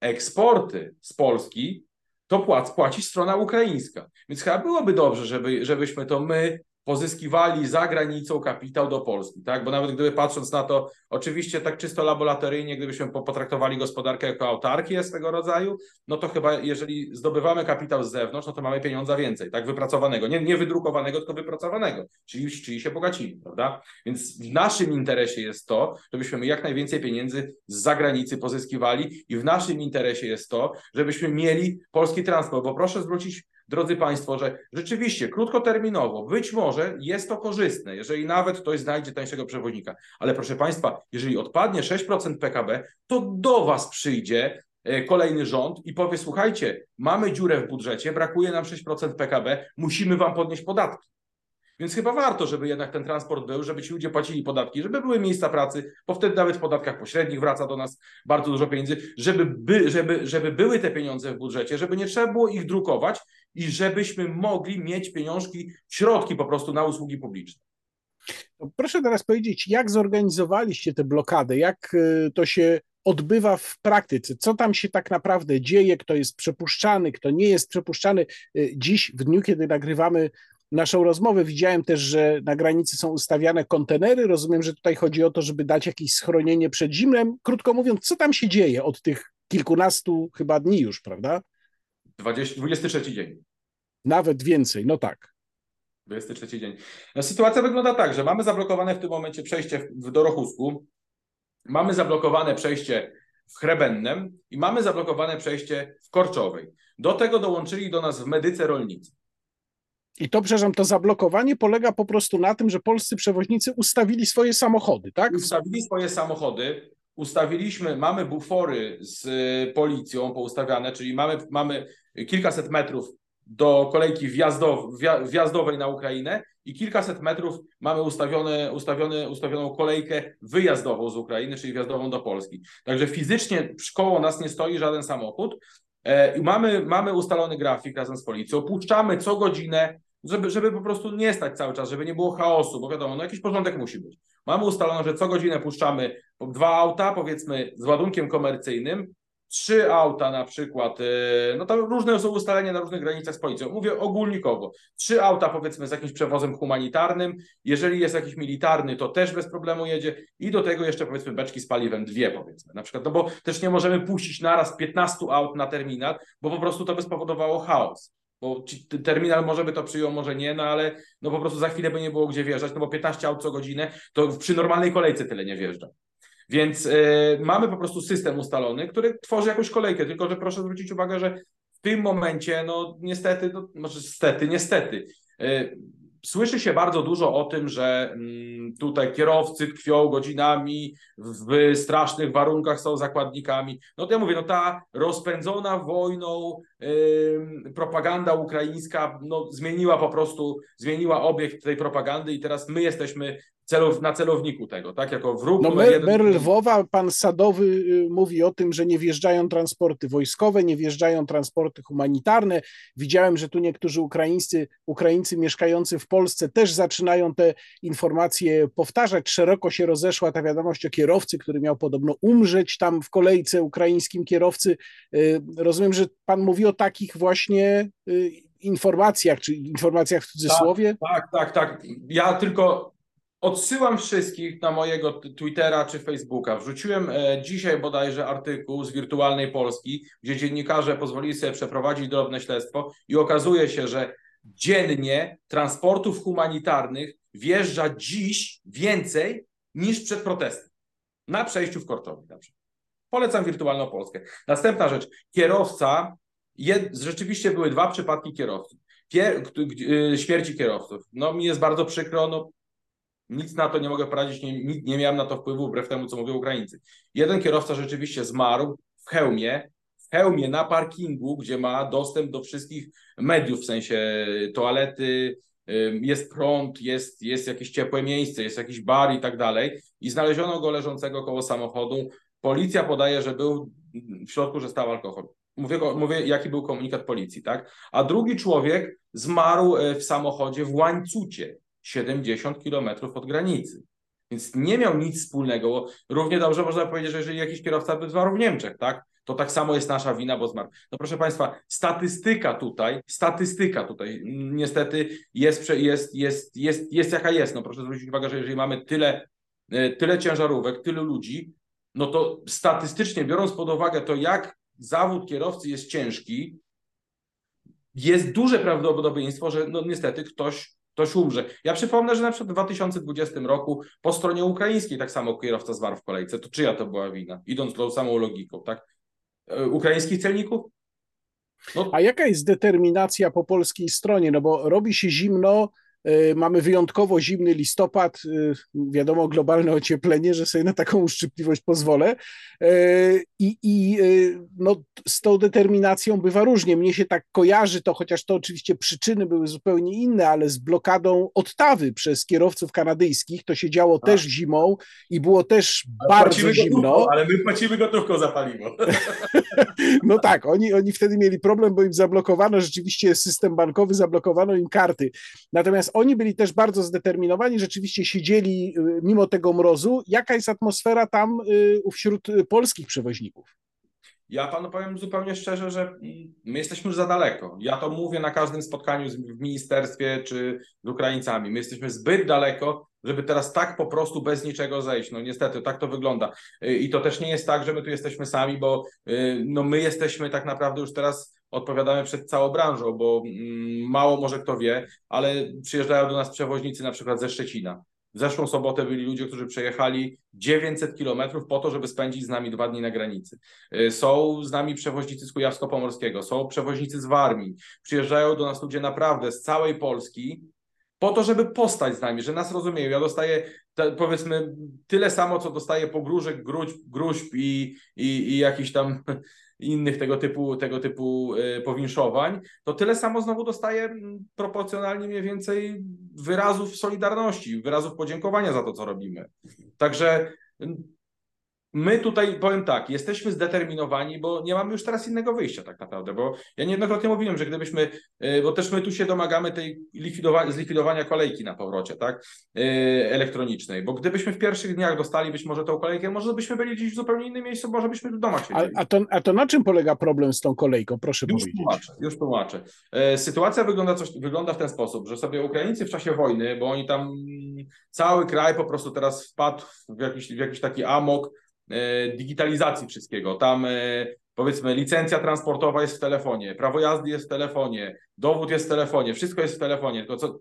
eksporty z Polski to płac, płaci strona ukraińska. Więc chyba byłoby dobrze, żeby, żebyśmy to my pozyskiwali za granicą kapitał do Polski, tak? Bo nawet gdyby patrząc na to, oczywiście tak czysto laboratoryjnie, gdybyśmy potraktowali gospodarkę jako autarkię swego rodzaju, no to chyba jeżeli zdobywamy kapitał z zewnątrz, no to mamy pieniądza więcej, tak? Wypracowanego, nie, nie wydrukowanego, tylko wypracowanego, czyli, czyli się bogacimy, prawda? Więc w naszym interesie jest to, żebyśmy jak najwięcej pieniędzy z zagranicy pozyskiwali i w naszym interesie jest to, żebyśmy mieli polski transport, bo proszę zwrócić drodzy Państwo, że rzeczywiście krótkoterminowo być może jest to korzystne, jeżeli nawet ktoś znajdzie tańszego przewoźnika. Ale proszę Państwa, jeżeli odpadnie 6% PKB, to do Was przyjdzie e, kolejny rząd i powie: Słuchajcie, mamy dziurę w budżecie, brakuje nam 6% PKB, musimy Wam podnieść podatki. Więc chyba warto, żeby jednak ten transport był, żeby ci ludzie płacili podatki, żeby były miejsca pracy, bo wtedy nawet w podatkach pośrednich wraca do nas bardzo dużo pieniędzy, żeby, by, żeby, żeby były te pieniądze w budżecie, żeby nie trzeba było ich drukować i żebyśmy mogli mieć pieniążki, środki po prostu na usługi publiczne. Proszę teraz powiedzieć, jak zorganizowaliście tę blokadę, jak y, to się odbywa w praktyce, co tam się tak naprawdę dzieje, kto jest przepuszczany, kto nie jest przepuszczany. Y, dziś, w dniu, kiedy nagrywamy naszą rozmowę. Widziałem też, że na granicy są ustawiane kontenery. Rozumiem, że tutaj chodzi o to, żeby dać jakieś schronienie przed zimnem. Krótko mówiąc, co tam się dzieje od tych kilkunastu chyba dni już, prawda? 20, 23 dzień. Nawet więcej, no tak. 23 dzień. No, sytuacja wygląda tak, że mamy zablokowane w tym momencie przejście w Dorochusku, mamy zablokowane przejście w Chrebennem i mamy zablokowane przejście w Korczowej. Do tego dołączyli do nas w Medyce rolnicy. I to, przepraszam, to zablokowanie polega po prostu na tym, że polscy przewoźnicy ustawili swoje samochody, tak? Ustawili swoje samochody, ustawiliśmy, mamy bufory z y, policją poustawiane, czyli mamy, mamy kilkaset metrów do kolejki wjazdow, wjazdowej na Ukrainę i kilkaset metrów mamy ustawione, ustawione, ustawioną kolejkę wyjazdową z Ukrainy, czyli wjazdową do Polski. Także fizycznie koło nas nie stoi żaden samochód. E, I mamy, mamy ustalony grafik razem z policją. Puszczamy co godzinę żeby, żeby po prostu nie stać cały czas, żeby nie było chaosu, bo wiadomo, no jakiś porządek musi być. Mamy ustalone, że co godzinę puszczamy dwa auta, powiedzmy z ładunkiem komercyjnym, trzy auta na przykład, y, no to różne są ustalenia na różnych granicach z policją. Mówię ogólnikowo. Trzy auta powiedzmy z jakimś przewozem humanitarnym, jeżeli jest jakiś militarny, to też bez problemu jedzie i do tego jeszcze powiedzmy beczki z paliwem, dwie powiedzmy na przykład, no bo też nie możemy puścić naraz 15 aut na terminal, bo po prostu to by spowodowało chaos bo terminal może by to przyjął, może nie, no ale no po prostu za chwilę by nie było gdzie wjeżdżać, no bo 15 aut co godzinę, to przy normalnej kolejce tyle nie wjeżdża. Więc y, mamy po prostu system ustalony, który tworzy jakąś kolejkę, tylko że proszę zwrócić uwagę, że w tym momencie, no niestety, no, może niestety, niestety, y, Słyszy się bardzo dużo o tym, że mm, tutaj kierowcy tkwią godzinami, w strasznych warunkach są zakładnikami. No to ja mówię, no ta rozpędzona wojną yy, propaganda ukraińska no, zmieniła po prostu, zmieniła obiekt tej propagandy i teraz my jesteśmy celow, na celowniku tego, tak? Jako wróg. No mer, mer Lwowa, pan Sadowy y, mówi o tym, że nie wjeżdżają transporty wojskowe, nie wjeżdżają transporty humanitarne. Widziałem, że tu niektórzy Ukraińcy, Ukraińcy mieszkający w Polsce też zaczynają te informacje powtarzać. Szeroko się rozeszła ta wiadomość o kierowcy, który miał podobno umrzeć tam w kolejce ukraińskim kierowcy. Y, rozumiem, że pan mówi o takich właśnie y, informacjach, czy informacjach w cudzysłowie? Tak, tak, tak. tak. Ja tylko Odsyłam wszystkich na mojego Twittera czy Facebooka. Wrzuciłem e, dzisiaj bodajże artykuł z Wirtualnej Polski, gdzie dziennikarze pozwolili sobie przeprowadzić drobne śledztwo i okazuje się, że dziennie transportów humanitarnych wjeżdża dziś więcej niż przed protestem. Na przejściu w Korczowie na. Polecam Wirtualną Polskę. Następna rzecz. Kierowca, jed, rzeczywiście były dwa przypadki kierowców. Pier, e, śmierci kierowców. No mi jest bardzo przykro, no nic na to nie mogę poradzić, nie, nie miałem na to wpływu, wbrew temu, co mówią Ukraińcy. Jeden kierowca rzeczywiście zmarł w hełmie, w hełmie na parkingu, gdzie ma dostęp do wszystkich mediów, w sensie toalety, jest prąd, jest, jest jakieś ciepłe miejsce, jest jakiś bar i tak dalej. I znaleziono go leżącego koło samochodu. Policja podaje, że był w środku, że stał alkohol. Mówię, mówię, jaki był komunikat policji, tak? A drugi człowiek zmarł e, w samochodzie w łańcucie 70 kilometrów od granicy. Więc nie miał nic wspólnego, równie dobrze można powiedzieć, że jeżeli jakiś kierowca by zmarł w Niemczech, tak? To tak samo jest nasza wina, bo zmarł. No proszę Państwa, statystyka tutaj, statystyka tutaj niestety jest, jest, jest, jest, jest jaka jest. No proszę zwrócić uwagę, że jeżeli mamy tyle, e, tyle ciężarówek, tylu ludzi, no to statystycznie biorąc pod uwagę to, jak zawód kierowcy jest ciężki, jest duże prawdopodobieństwo, że no niestety ktoś, ktoś umrze. Ja przypomnę, że na przykład w 2020 roku po stronie ukraińskiej tak samo kierowca zmarł w kolejce. To czyja to była wina? Idąc tą samą logiką, tak? E, ukraińskich celników? No. A jaka jest determinacja po polskiej stronie? No bo robi się zimno, mamy wyjątkowo zimny listopad, e, wiadomo, globalne ocieplenie, że sobie na taką uszczypliwość pozwolę. E, I, i no, z tą determinacją bywa różnie. Mnie się tak kojarzy to, chociaż to oczywiście przyczyny były zupełnie inne, ale z blokadą Ottawy przez kierowców kanadyjskich. To się działo A. też zimą i było też ale bardzo zimno. Gotówką, ale my płacimy gotówką za paliwo. no tak, oni, oni wtedy mieli problem, bo im zablokowano rzeczywiście system bankowy, zablokowano im karty. Natomiast oni byli też bardzo zdeterminowani, rzeczywiście siedzieli y, mimo tego mrozu. Jaka jest atmosfera tam y, wśród polskich przewoźników? Ja panu powiem zupełnie szczerze, że my jesteśmy już za daleko. Ja to mówię na każdym spotkaniu w ministerstwie czy z Ukraińcami. My jesteśmy zbyt daleko, żeby teraz tak po prostu bez niczego zejść. No niestety, tak to wygląda. Y, I to też nie jest tak, że my tu jesteśmy sami, bo no my jesteśmy tak naprawdę już teraz odpowiadamy przed całą branżą, bo mm, mało może kto wie, ale przyjeżdżają do nas przewoźnicy na przykład ze Szczecina. W zeszłą sobotę byli ludzie, którzy przejechali 900 kilometrów po to, żeby spędzić z nami dwa dni na granicy. Y, są z nami przewoźnicy z Kujawsko-Pomorskiego, są przewoźnicy z Warmii. Przyjeżdżają do nas ludzie naprawdę z całej Polski po to, żeby postać z nami, że nas rozumieją. Ja dostaję te, powiedzmy tyle samo, co dostaję pogróżek, gruźb, gruźb i, i, i jakichś tam innych tego typu, tego typu e, powinszowań, to tyle samo znowu dostaje proporcjonalnie mniej więcej wyrazów solidarności, wyrazów podziękowania za to, co robimy. Także My tutaj, powiem tak, jesteśmy zdeterminowani, bo nie mamy już teraz innego wyjścia tak naprawdę, bo ja niejednokrotnie mówiłem, że gdybyśmy, e, bo też my tu się domagamy tej likwidowania, zlikwidowania kolejki na powrocie, tak, e, elektronicznej, bo gdybyśmy w pierwszych dniach dostali być może tą kolejkę, może byśmy byli gdzieś w zupełnie innym miejscu, może byśmy w domach siedzieli. A, a, to, a to na czym polega problem z tą kolejką, proszę już powiedzieć? Tłumaczę, już tłumaczę. E, sytuacja wygląda, coś, wygląda w ten sposób, że sobie Ukraińcy w czasie wojny, bo oni tam, cały kraj po prostu teraz wpadł w jakiś, w jakiś taki amok, digitalizacji wszystkiego. Tam e, powiedzmy licencja transportowa jest w telefonie, prawo jazdy jest w telefonie, dowód jest w telefonie, wszystko jest w telefonie, tylko co,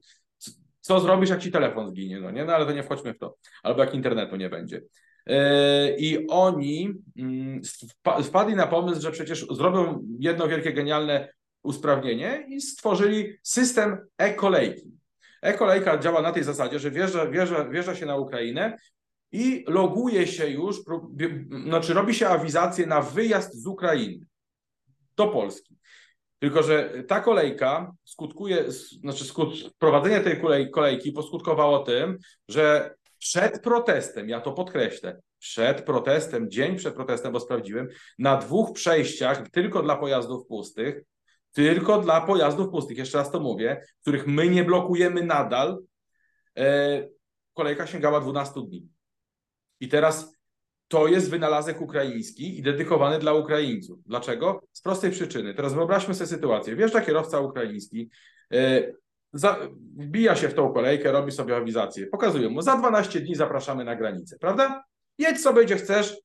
co zrobisz, jak ci telefon zginie, no nie? No ale to nie wchodźmy w to. Albo jak internetu nie będzie. E, I oni mm, wpadli na pomysł, że przecież zrobią jedno wielkie, genialne usprawnienie i stworzyli system e-kolejki. E-kolejka działa na tej zasadzie, że wjeżdża, wjeżdża, wjeżdża się na Ukrainę, i loguje się już, znaczy robi się awizację na wyjazd z Ukrainy do Polski. Tylko, że ta kolejka skutkuje, znaczy skut, prowadzenie tej kolej, kolejki poskutkowało tym, że przed protestem, ja to podkreślę, przed protestem, dzień przed protestem, bo sprawdziłem, na dwóch przejściach tylko dla pojazdów pustych, tylko dla pojazdów pustych, jeszcze raz to mówię, których my nie blokujemy nadal, e, kolejka sięgała 12 dni. I teraz to jest wynalazek ukraiński i dedykowany dla Ukraińców. Dlaczego? Z prostej przyczyny. Teraz wyobraźmy sobie sytuację. Wjeżdża kierowca ukraiński, yy, za, wbija się w tą kolejkę, robi sobie awizację. Pokazują mu, za 12 dni zapraszamy na granicę, prawda? Jedź sobie gdzie chcesz,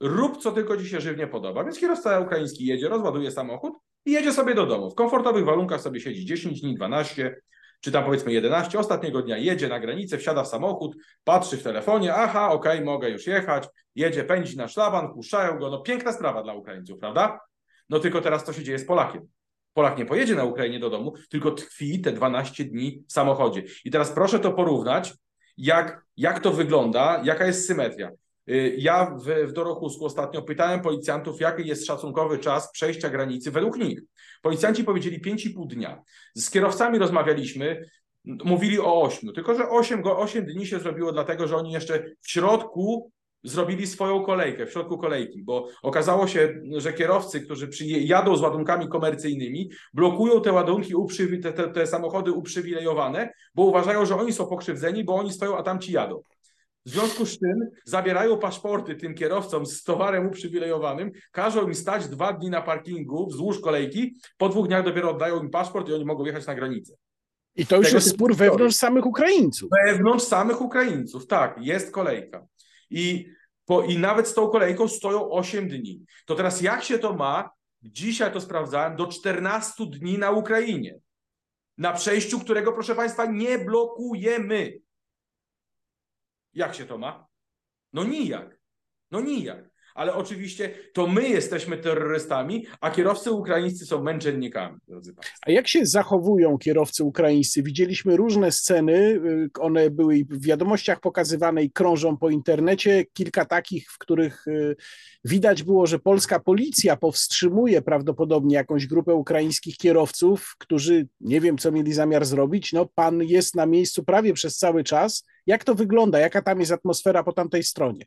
rób co tylko ci się żywnie podoba. Więc kierowca ukraiński jedzie, rozładuje samochód i jedzie sobie do domu. W komfortowych warunkach sobie siedzi 10 dni, 12, czy tam powiedzmy 11, ostatniego dnia jedzie na granicę, wsiada w samochód, patrzy w telefonie, aha, okej, okay, mogę już jechać, jedzie, pędzi na szlaban, puszczają go, no piękna sprawa dla Ukraińców, prawda? No tylko teraz co się dzieje z Polakiem? Polak nie pojedzie na Ukrainie do domu, tylko tkwi te 12 dni w samochodzie. I teraz proszę to porównać, jak, jak to wygląda, jaka jest symetria. Y, ja w, w Dorochusku ostatnio pytałem policjantów, jaki jest szacunkowy czas przejścia granicy według nich. Policjanci powiedzieli 5,5 dnia. Z kierowcami rozmawialiśmy, mówili o 8, tylko że 8, 8 dni się zrobiło dlatego, że oni jeszcze w środku zrobili swoją kolejkę, w środku kolejki, bo okazało się, że kierowcy, którzy jadą z ładunkami komercyjnymi, blokują te ładunki, te, te, te samochody uprzywilejowane, bo uważają, że oni są pokrzywdzeni, bo oni stoją, a tamci jadą. W związku z tym zabierają paszporty tym kierowcom z towarem uprzywilejowanym, każą im stać dwa dni na parkingu wzdłuż kolejki, po dwóch dniach dopiero oddają im paszport i oni mogą jechać na granicę. I to już Tego jest spór wewnątrz samych Ukraińców. Wewnątrz samych Ukraińców, tak, jest kolejka. I, po, I nawet z tą kolejką stoją 8 dni. To teraz jak się to ma, dzisiaj to sprawdzałem, do 14 dni na Ukrainie. Na przejściu, którego, proszę Państwa, nie blokujemy. Jak się to ma? No nijak. No nijak. Ale oczywiście to my jesteśmy terrorystami, a kierowcy ukraińscy są męczennikami, drodzy Państwo. A jak się zachowują kierowcy ukraińscy? Widzieliśmy różne sceny, y, one były w wiadomościach pokazywane i krążą po internecie. Kilka takich, w których y, widać było, że polska policja powstrzymuje prawdopodobnie jakąś grupę ukraińskich kierowców, którzy nie wiem, co mieli zamiar zrobić. No, pan jest na miejscu prawie przez cały czas jak to wygląda? Jaka tam jest atmosfera po tamtej stronie?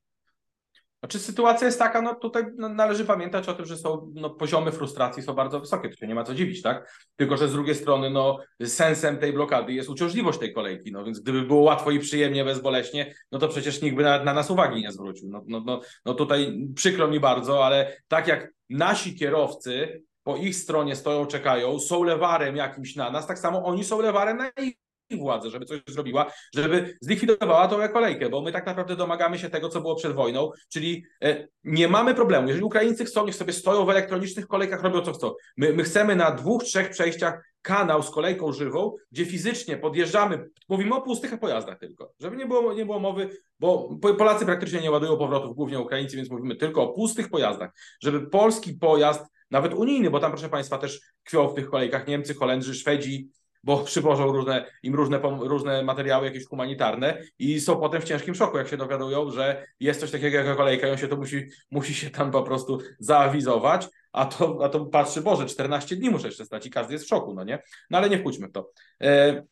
Znaczy sytuacja jest taka, no tutaj należy pamiętać o tym, że są no, poziomy frustracji są bardzo wysokie, to się nie ma co dziwić, tak? Tylko, że z drugiej strony, no sensem tej blokady jest uciążliwość tej kolejki, no więc gdyby było łatwo i przyjemnie, bezboleśnie, no to przecież nikt by na, na nas uwagi nie zwrócił. No, no, no, no tutaj przykro mi bardzo, ale tak jak nasi kierowcy po ich stronie stoją, czekają, są lewarem jakimś na nas, tak samo oni są lewarem na ich władzę, żeby coś zrobiła, żeby zlikwidowała tą kolejkę, bo my tak naprawdę domagamy się tego, co było przed wojną, czyli e, nie mamy problemu. Jeżeli Ukraińcy chcą, niech sobie stoją w elektronicznych kolejkach, robią co chcą. My, my chcemy na dwóch, trzech przejściach kanał z kolejką żywą, gdzie fizycznie podjeżdżamy, mówimy o pustych pojazdach tylko, żeby nie było, nie było mowy, bo Polacy praktycznie nie ładują powrotów, głównie Ukraińcy, więc mówimy tylko o pustych pojazdach, żeby polski pojazd, nawet unijny, bo tam proszę Państwa też tkwią w tych kolejkach Niemcy, Holendrzy, Szwedzi, bo przywożą różne, im różne, różne materiały jakieś humanitarne i są potem w ciężkim szoku, jak się dowiadują, że jest coś takiego jak kolejka i on się to musi, musi się tam po prostu zaawizować, a to, a to patrzy, Boże, 14 dni muszę jeszcze stać i każdy jest w szoku, no nie? No ale nie wchodźmy w to. E,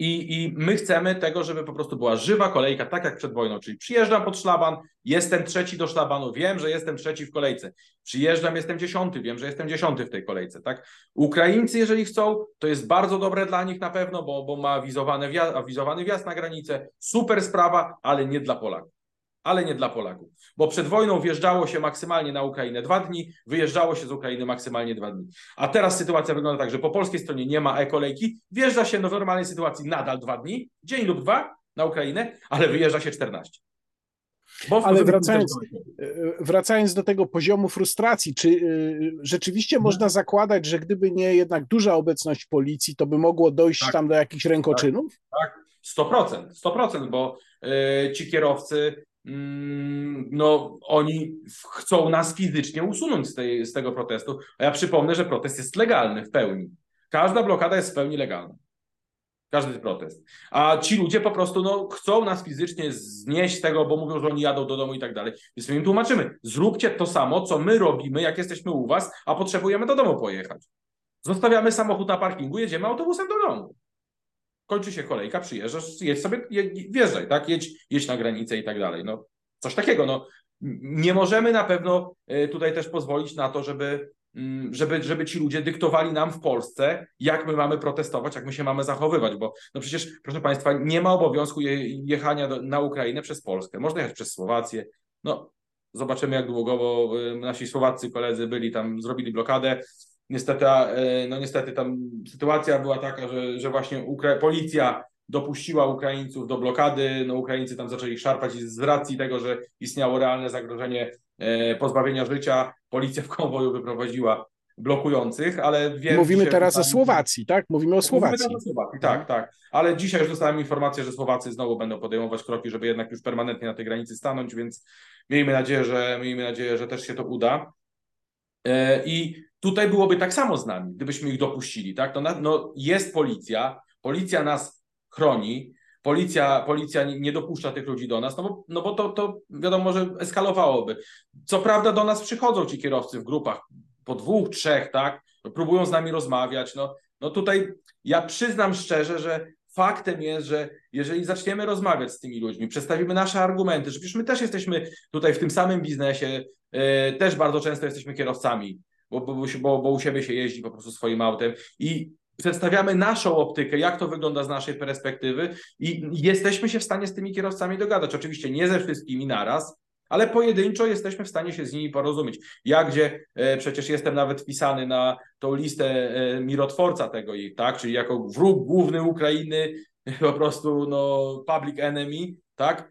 i, I my chcemy tego, żeby po prostu była żywa kolejka, tak jak przed wojną, czyli przyjeżdżam pod szlaban, jestem trzeci do szlabanu, wiem, że jestem trzeci w kolejce. Przyjeżdżam, jestem dziesiąty, wiem, że jestem dziesiąty w tej kolejce. Tak? Ukraińcy, jeżeli chcą, to jest bardzo dobre dla nich na pewno, bo, bo ma wizowany wjazd, wizowany wjazd na granicę. Super sprawa, ale nie dla Polaków ale nie dla Polaków. Bo przed wojną wjeżdżało się maksymalnie na Ukrainę dwa dni, wyjeżdżało się z Ukrainy maksymalnie dwa dni. A teraz sytuacja wygląda tak, że po polskiej stronie nie ma e-kolejki, wjeżdża się w normalnej sytuacji nadal dwa dni, dzień lub dwa na Ukrainę, ale wyjeżdża się 14. Ale wracając, e, wracając do tego poziomu frustracji, czy y, rzeczywiście no. można zakładać, że gdyby nie jednak duża obecność policji, to by mogło dojść tak. tam do jakichś rękoczynów? Tak, tak. 100%, 100%, bo y, ci kierowcy no, oni chcą nas fizycznie usunąć z, tej, z tego protestu. A ja przypomnę, że protest jest legalny w pełni. Każda blokada jest w pełni legalna. Każdy protest. A ci ludzie po prostu no, chcą nas fizycznie znieść tego, bo mówią, że oni jadą do domu i tak dalej. Więc my im tłumaczymy, zróbcie to samo, co my robimy, jak jesteśmy u was, a potrzebujemy do domu pojechać. Zostawiamy samochód na parkingu, jedziemy autobusem do domu kończy się kolejka, przyjeżdżasz, jedź sobie, wjeżdżaj, tak, jedź, jedź na granicę i tak dalej, no coś takiego, no. Nie możemy na pewno e, tutaj też pozwolić na to, żeby, mm, żeby, żeby ci ludzie dyktowali nam w Polsce, jak my mamy protestować, jak my się mamy zachowywać, bo no przecież, proszę Państwa, nie ma obowiązku jechania do, na Ukrainę przez Polskę, można jechać przez Słowację, no zobaczymy jak długo, bo e, nasi słowaccy koledzy byli tam, zrobili blokadę, Niestety, e, no niestety tam sytuacja była taka, że, że właśnie Ukra policja dopuściła Ukraińców do blokady, no Ukraińcy tam zaczęli szarpać i z racji tego, że istniało realne zagrożenie e, pozbawienia życia, policja w konwoju wyprowadziła blokujących, ale wiem... Mówimy teraz o Słowacji, tak? Mówimy o Słowacji. Mówimy o Słowacji, tak, tak. Ale dzisiaj już dostałem informację, że Słowacy znowu będą podejmować kroki, żeby jednak już permanentnie na tej granicy stanąć, więc miejmy nadzieję, że miejmy nadzieję, że też się to uda. E, I Tutaj byłoby tak samo z nami, gdybyśmy ich dopuścili, tak? To na, no, jest policja, policja nas chroni, policja, policja nie dopuszcza tych ludzi do nas, no bo, no bo to, to wiadomo, że eskalowałoby. Co prawda do nas przychodzą ci kierowcy w grupach po dwóch, trzech, tak, próbują z nami rozmawiać, no, no tutaj ja przyznam szczerze, że faktem jest, że jeżeli zaczniemy rozmawiać z tymi ludźmi, przedstawimy nasze argumenty, że przecież my też jesteśmy tutaj w tym samym biznesie, yy, też bardzo często jesteśmy kierowcami, bo, bo, bo, bo u siebie się jeździ po prostu swoim autem i przedstawiamy naszą optykę, jak to wygląda z naszej perspektywy i jesteśmy się w stanie z tymi kierowcami dogadać. Oczywiście nie ze wszystkimi naraz, ale pojedynczo jesteśmy w stanie się z nimi porozumieć. Ja, gdzie e, przecież jestem nawet wpisany na tą listę e, mirotworca tego ich, tak, czyli jako wróg główny Ukrainy, po prostu no public enemy, tak,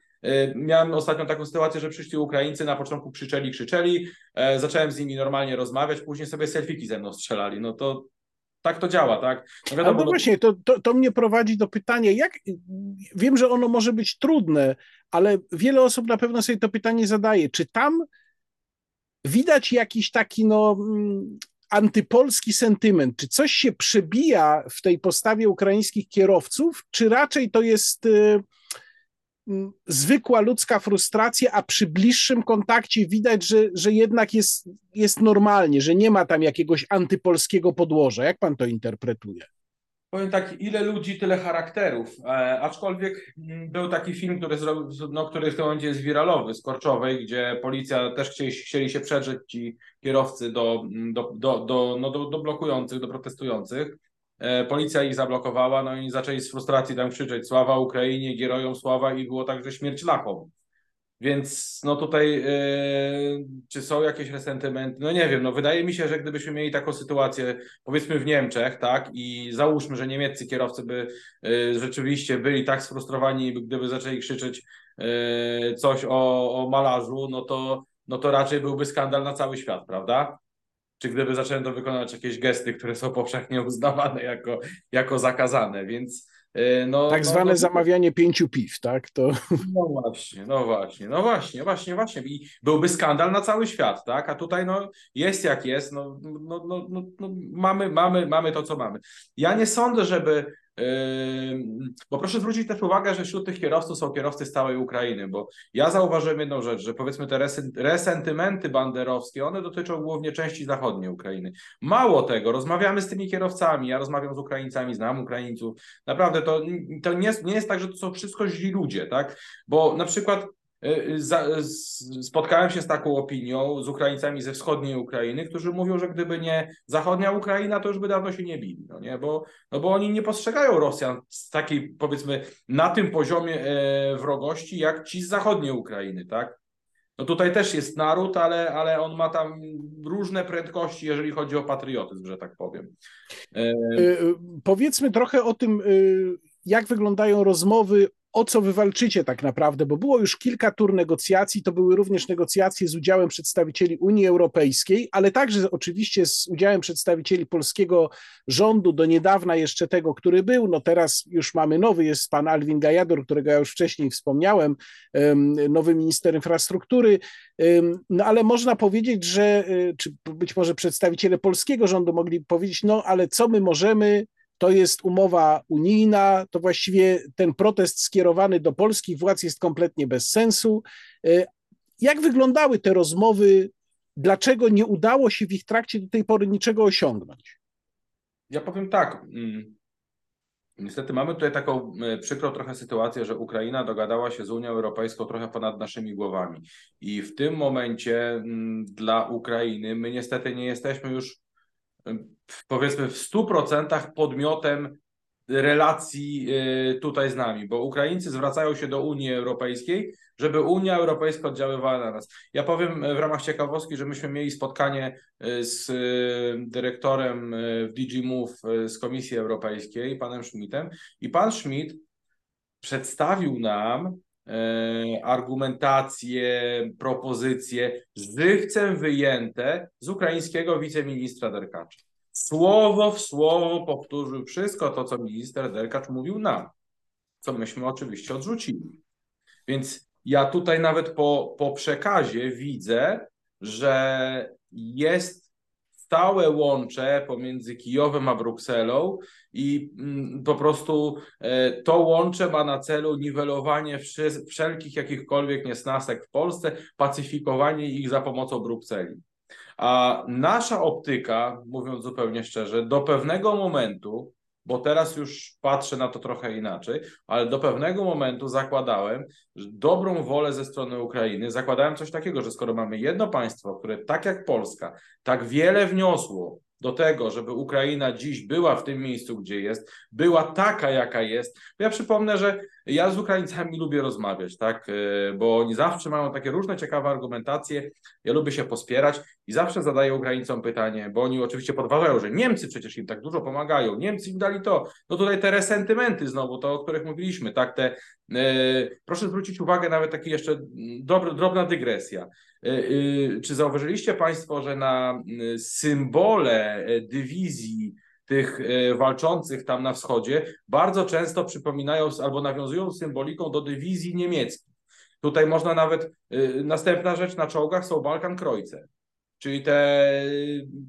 Miałem ostatnio taką sytuację, że przyszli Ukraińcy, na początku krzyczeli, krzyczeli, e, zacząłem z nimi normalnie rozmawiać, później sobie selfiki ze mną strzelali. No to tak to działa, tak? No, wiadomo, no właśnie, to, to, to mnie prowadzi do pytania, jak wiem, że ono może być trudne, ale wiele osób na pewno sobie to pytanie zadaje, czy tam widać jakiś taki no mm, antypolski sentyment, czy coś się przebija w tej postawie ukraińskich kierowców, czy raczej to jest y, zwykła ludzka frustracja, a przy bliższym kontakcie widać, że, że jednak jest, jest normalnie, że nie ma tam jakiegoś antypolskiego podłoża. Jak pan to interpretuje? Powiem tak, ile ludzi, tyle charakterów. E, aczkolwiek mm, był taki film, który, zrobił, no, który w tym momencie jest wiralowy, z Korczowej, gdzie policja też chcieli, chcieli się przedrzeć ci kierowcy do, do, do, do, no, do, do blokujących, do protestujących. E, policja ich zablokowała, no i zaczęli z frustracji tam krzyczeć sława Ukrainie, gierojom sława i było także śmierć lachom. Więc no tutaj yy, czy są jakieś resentymenty? No nie wiem, no wydaje mi się, że gdybyśmy mieli taką sytuację, powiedzmy w Niemczech, tak, i załóżmy, że niemieccy kierowcy by yy, rzeczywiście byli tak sfrustrowani, gdyby zaczęli krzyczeć yy, coś o, o malarzu, no to, no to raczej byłby skandal na cały świat, prawda? Czy gdyby zaczęto wykonywać jakieś gesty, które są powszechnie uznawane jako, jako zakazane, więc y, no, tak no, zwane no, zamawianie pięciu piw, tak? To... No właśnie, no właśnie, no właśnie, właśnie, właśnie. I byłby skandal na cały świat, tak? A tutaj no jest jak jest, no, no, no, no, no mamy, mamy, mamy to, co mamy. Ja nie sądzę, żeby bo proszę zwrócić też uwagę, że wśród tych kierowców są kierowcy z całej Ukrainy, bo ja zauważyłem jedną rzecz, że powiedzmy te resentymenty banderowskie, one dotyczą głównie części zachodniej Ukrainy. Mało tego, rozmawiamy z tymi kierowcami, ja rozmawiam z Ukraińcami, znam Ukraińców. Naprawdę to, to nie, nie jest tak, że to są wszystko źli ludzie, tak? Bo na przykład spotkałem się z taką opinią z Ukraińcami ze wschodniej Ukrainy, którzy mówią, że gdyby nie zachodnia Ukraina, to już by dawno się nie bili, no nie? Bo, no bo oni nie postrzegają Rosjan z takiej, powiedzmy, na tym poziomie e, wrogości, jak ci z zachodniej Ukrainy, tak? No tutaj też jest naród, ale, ale on ma tam różne prędkości, jeżeli chodzi o patriotyzm, że tak powiem. E... Powiedzmy trochę o tym, jak wyglądają rozmowy o co wywalczycie tak naprawdę, bo było już kilka tur negocjacji, to były również negocjacje z udziałem przedstawicieli Unii Europejskiej, ale także oczywiście z udziałem przedstawicieli polskiego rządu, do niedawna jeszcze tego, który był, no teraz już mamy nowy, jest pan Alvin Gajador, którego ja już wcześniej wspomniałem, nowy minister infrastruktury, no ale można powiedzieć, że, y, czy być może przedstawiciele polskiego rządu mogli powiedzieć, no ale co my możemy to jest umowa unijna, to właściwie ten protest skierowany do polskich władz jest kompletnie bez sensu. E, jak wyglądały te rozmowy? Dlaczego nie udało się w ich trakcie do tej pory niczego osiągnąć? Ja powiem tak. Mm, niestety mamy tutaj taką e, przykrą trochę sytuację, że Ukraina dogadała się z Unią Europejską trochę ponad naszymi głowami. I w tym momencie mm, dla Ukrainy my niestety nie jesteśmy już powiedzmy w 100% podmiotem relacji y, tutaj z nami, bo Ukraińcy zwracają się do Unii Europejskiej, żeby Unia Europejska oddziaływała na nas. Ja powiem w ramach ciekawostki, że myśmy mieli spotkanie y, z y, dyrektorem w DigiMove z Komisji Europejskiej, panem Schmidtem i pan Schmidt przedstawił nam argumentacje, propozycje żywcem wyjęte z ukraińskiego wiceministra Derkacza słowo w słowo powtórzył wszystko to, co minister Derkacz mówił nam, co myśmy oczywiście odrzucili. Więc ja tutaj nawet po, po przekazie widzę, że jest stałe łącze pomiędzy Kijowem a Brukselą i mm, po prostu e, to łącze ma na celu niwelowanie wszelkich jakichkolwiek niesnasek w Polsce, pacyfikowanie ich za pomocą Brukseli. A nasza optyka, mówiąc zupełnie szczerze, do pewnego momentu bo teraz już patrzę na to trochę inaczej, ale do pewnego momentu zakładałem dobrą wolę ze strony Ukrainy. Zakładałem coś takiego, że skoro mamy jedno państwo, które tak jak Polska, tak wiele wniosło do tego, żeby Ukraina dziś była w tym miejscu, gdzie jest, była taka, jaka jest. Ja przypomnę, że ja z Ukraińcami lubię rozmawiać, tak, e, bo oni zawsze mają takie różne ciekawe argumentacje. Ja lubię się pospierać i zawsze zadaję Ukraińcom pytanie, bo oni oczywiście podważają, że Niemcy przecież im tak dużo pomagają, Niemcy im dali to. No tutaj te resentymenty znowu, to o których mówiliśmy, tak, te e, proszę zwrócić uwagę nawet taki jeszcze dobry, drobna dygresja. E, czy zauważyliście Państwo, że na symbole dywizji tych e, walczących tam na wschodzie bardzo często przypominają albo nawiązują symboliką do dywizji niemieckiej. Tutaj można nawet, e, następna rzecz na czołgach są Balkan Krojce, czyli te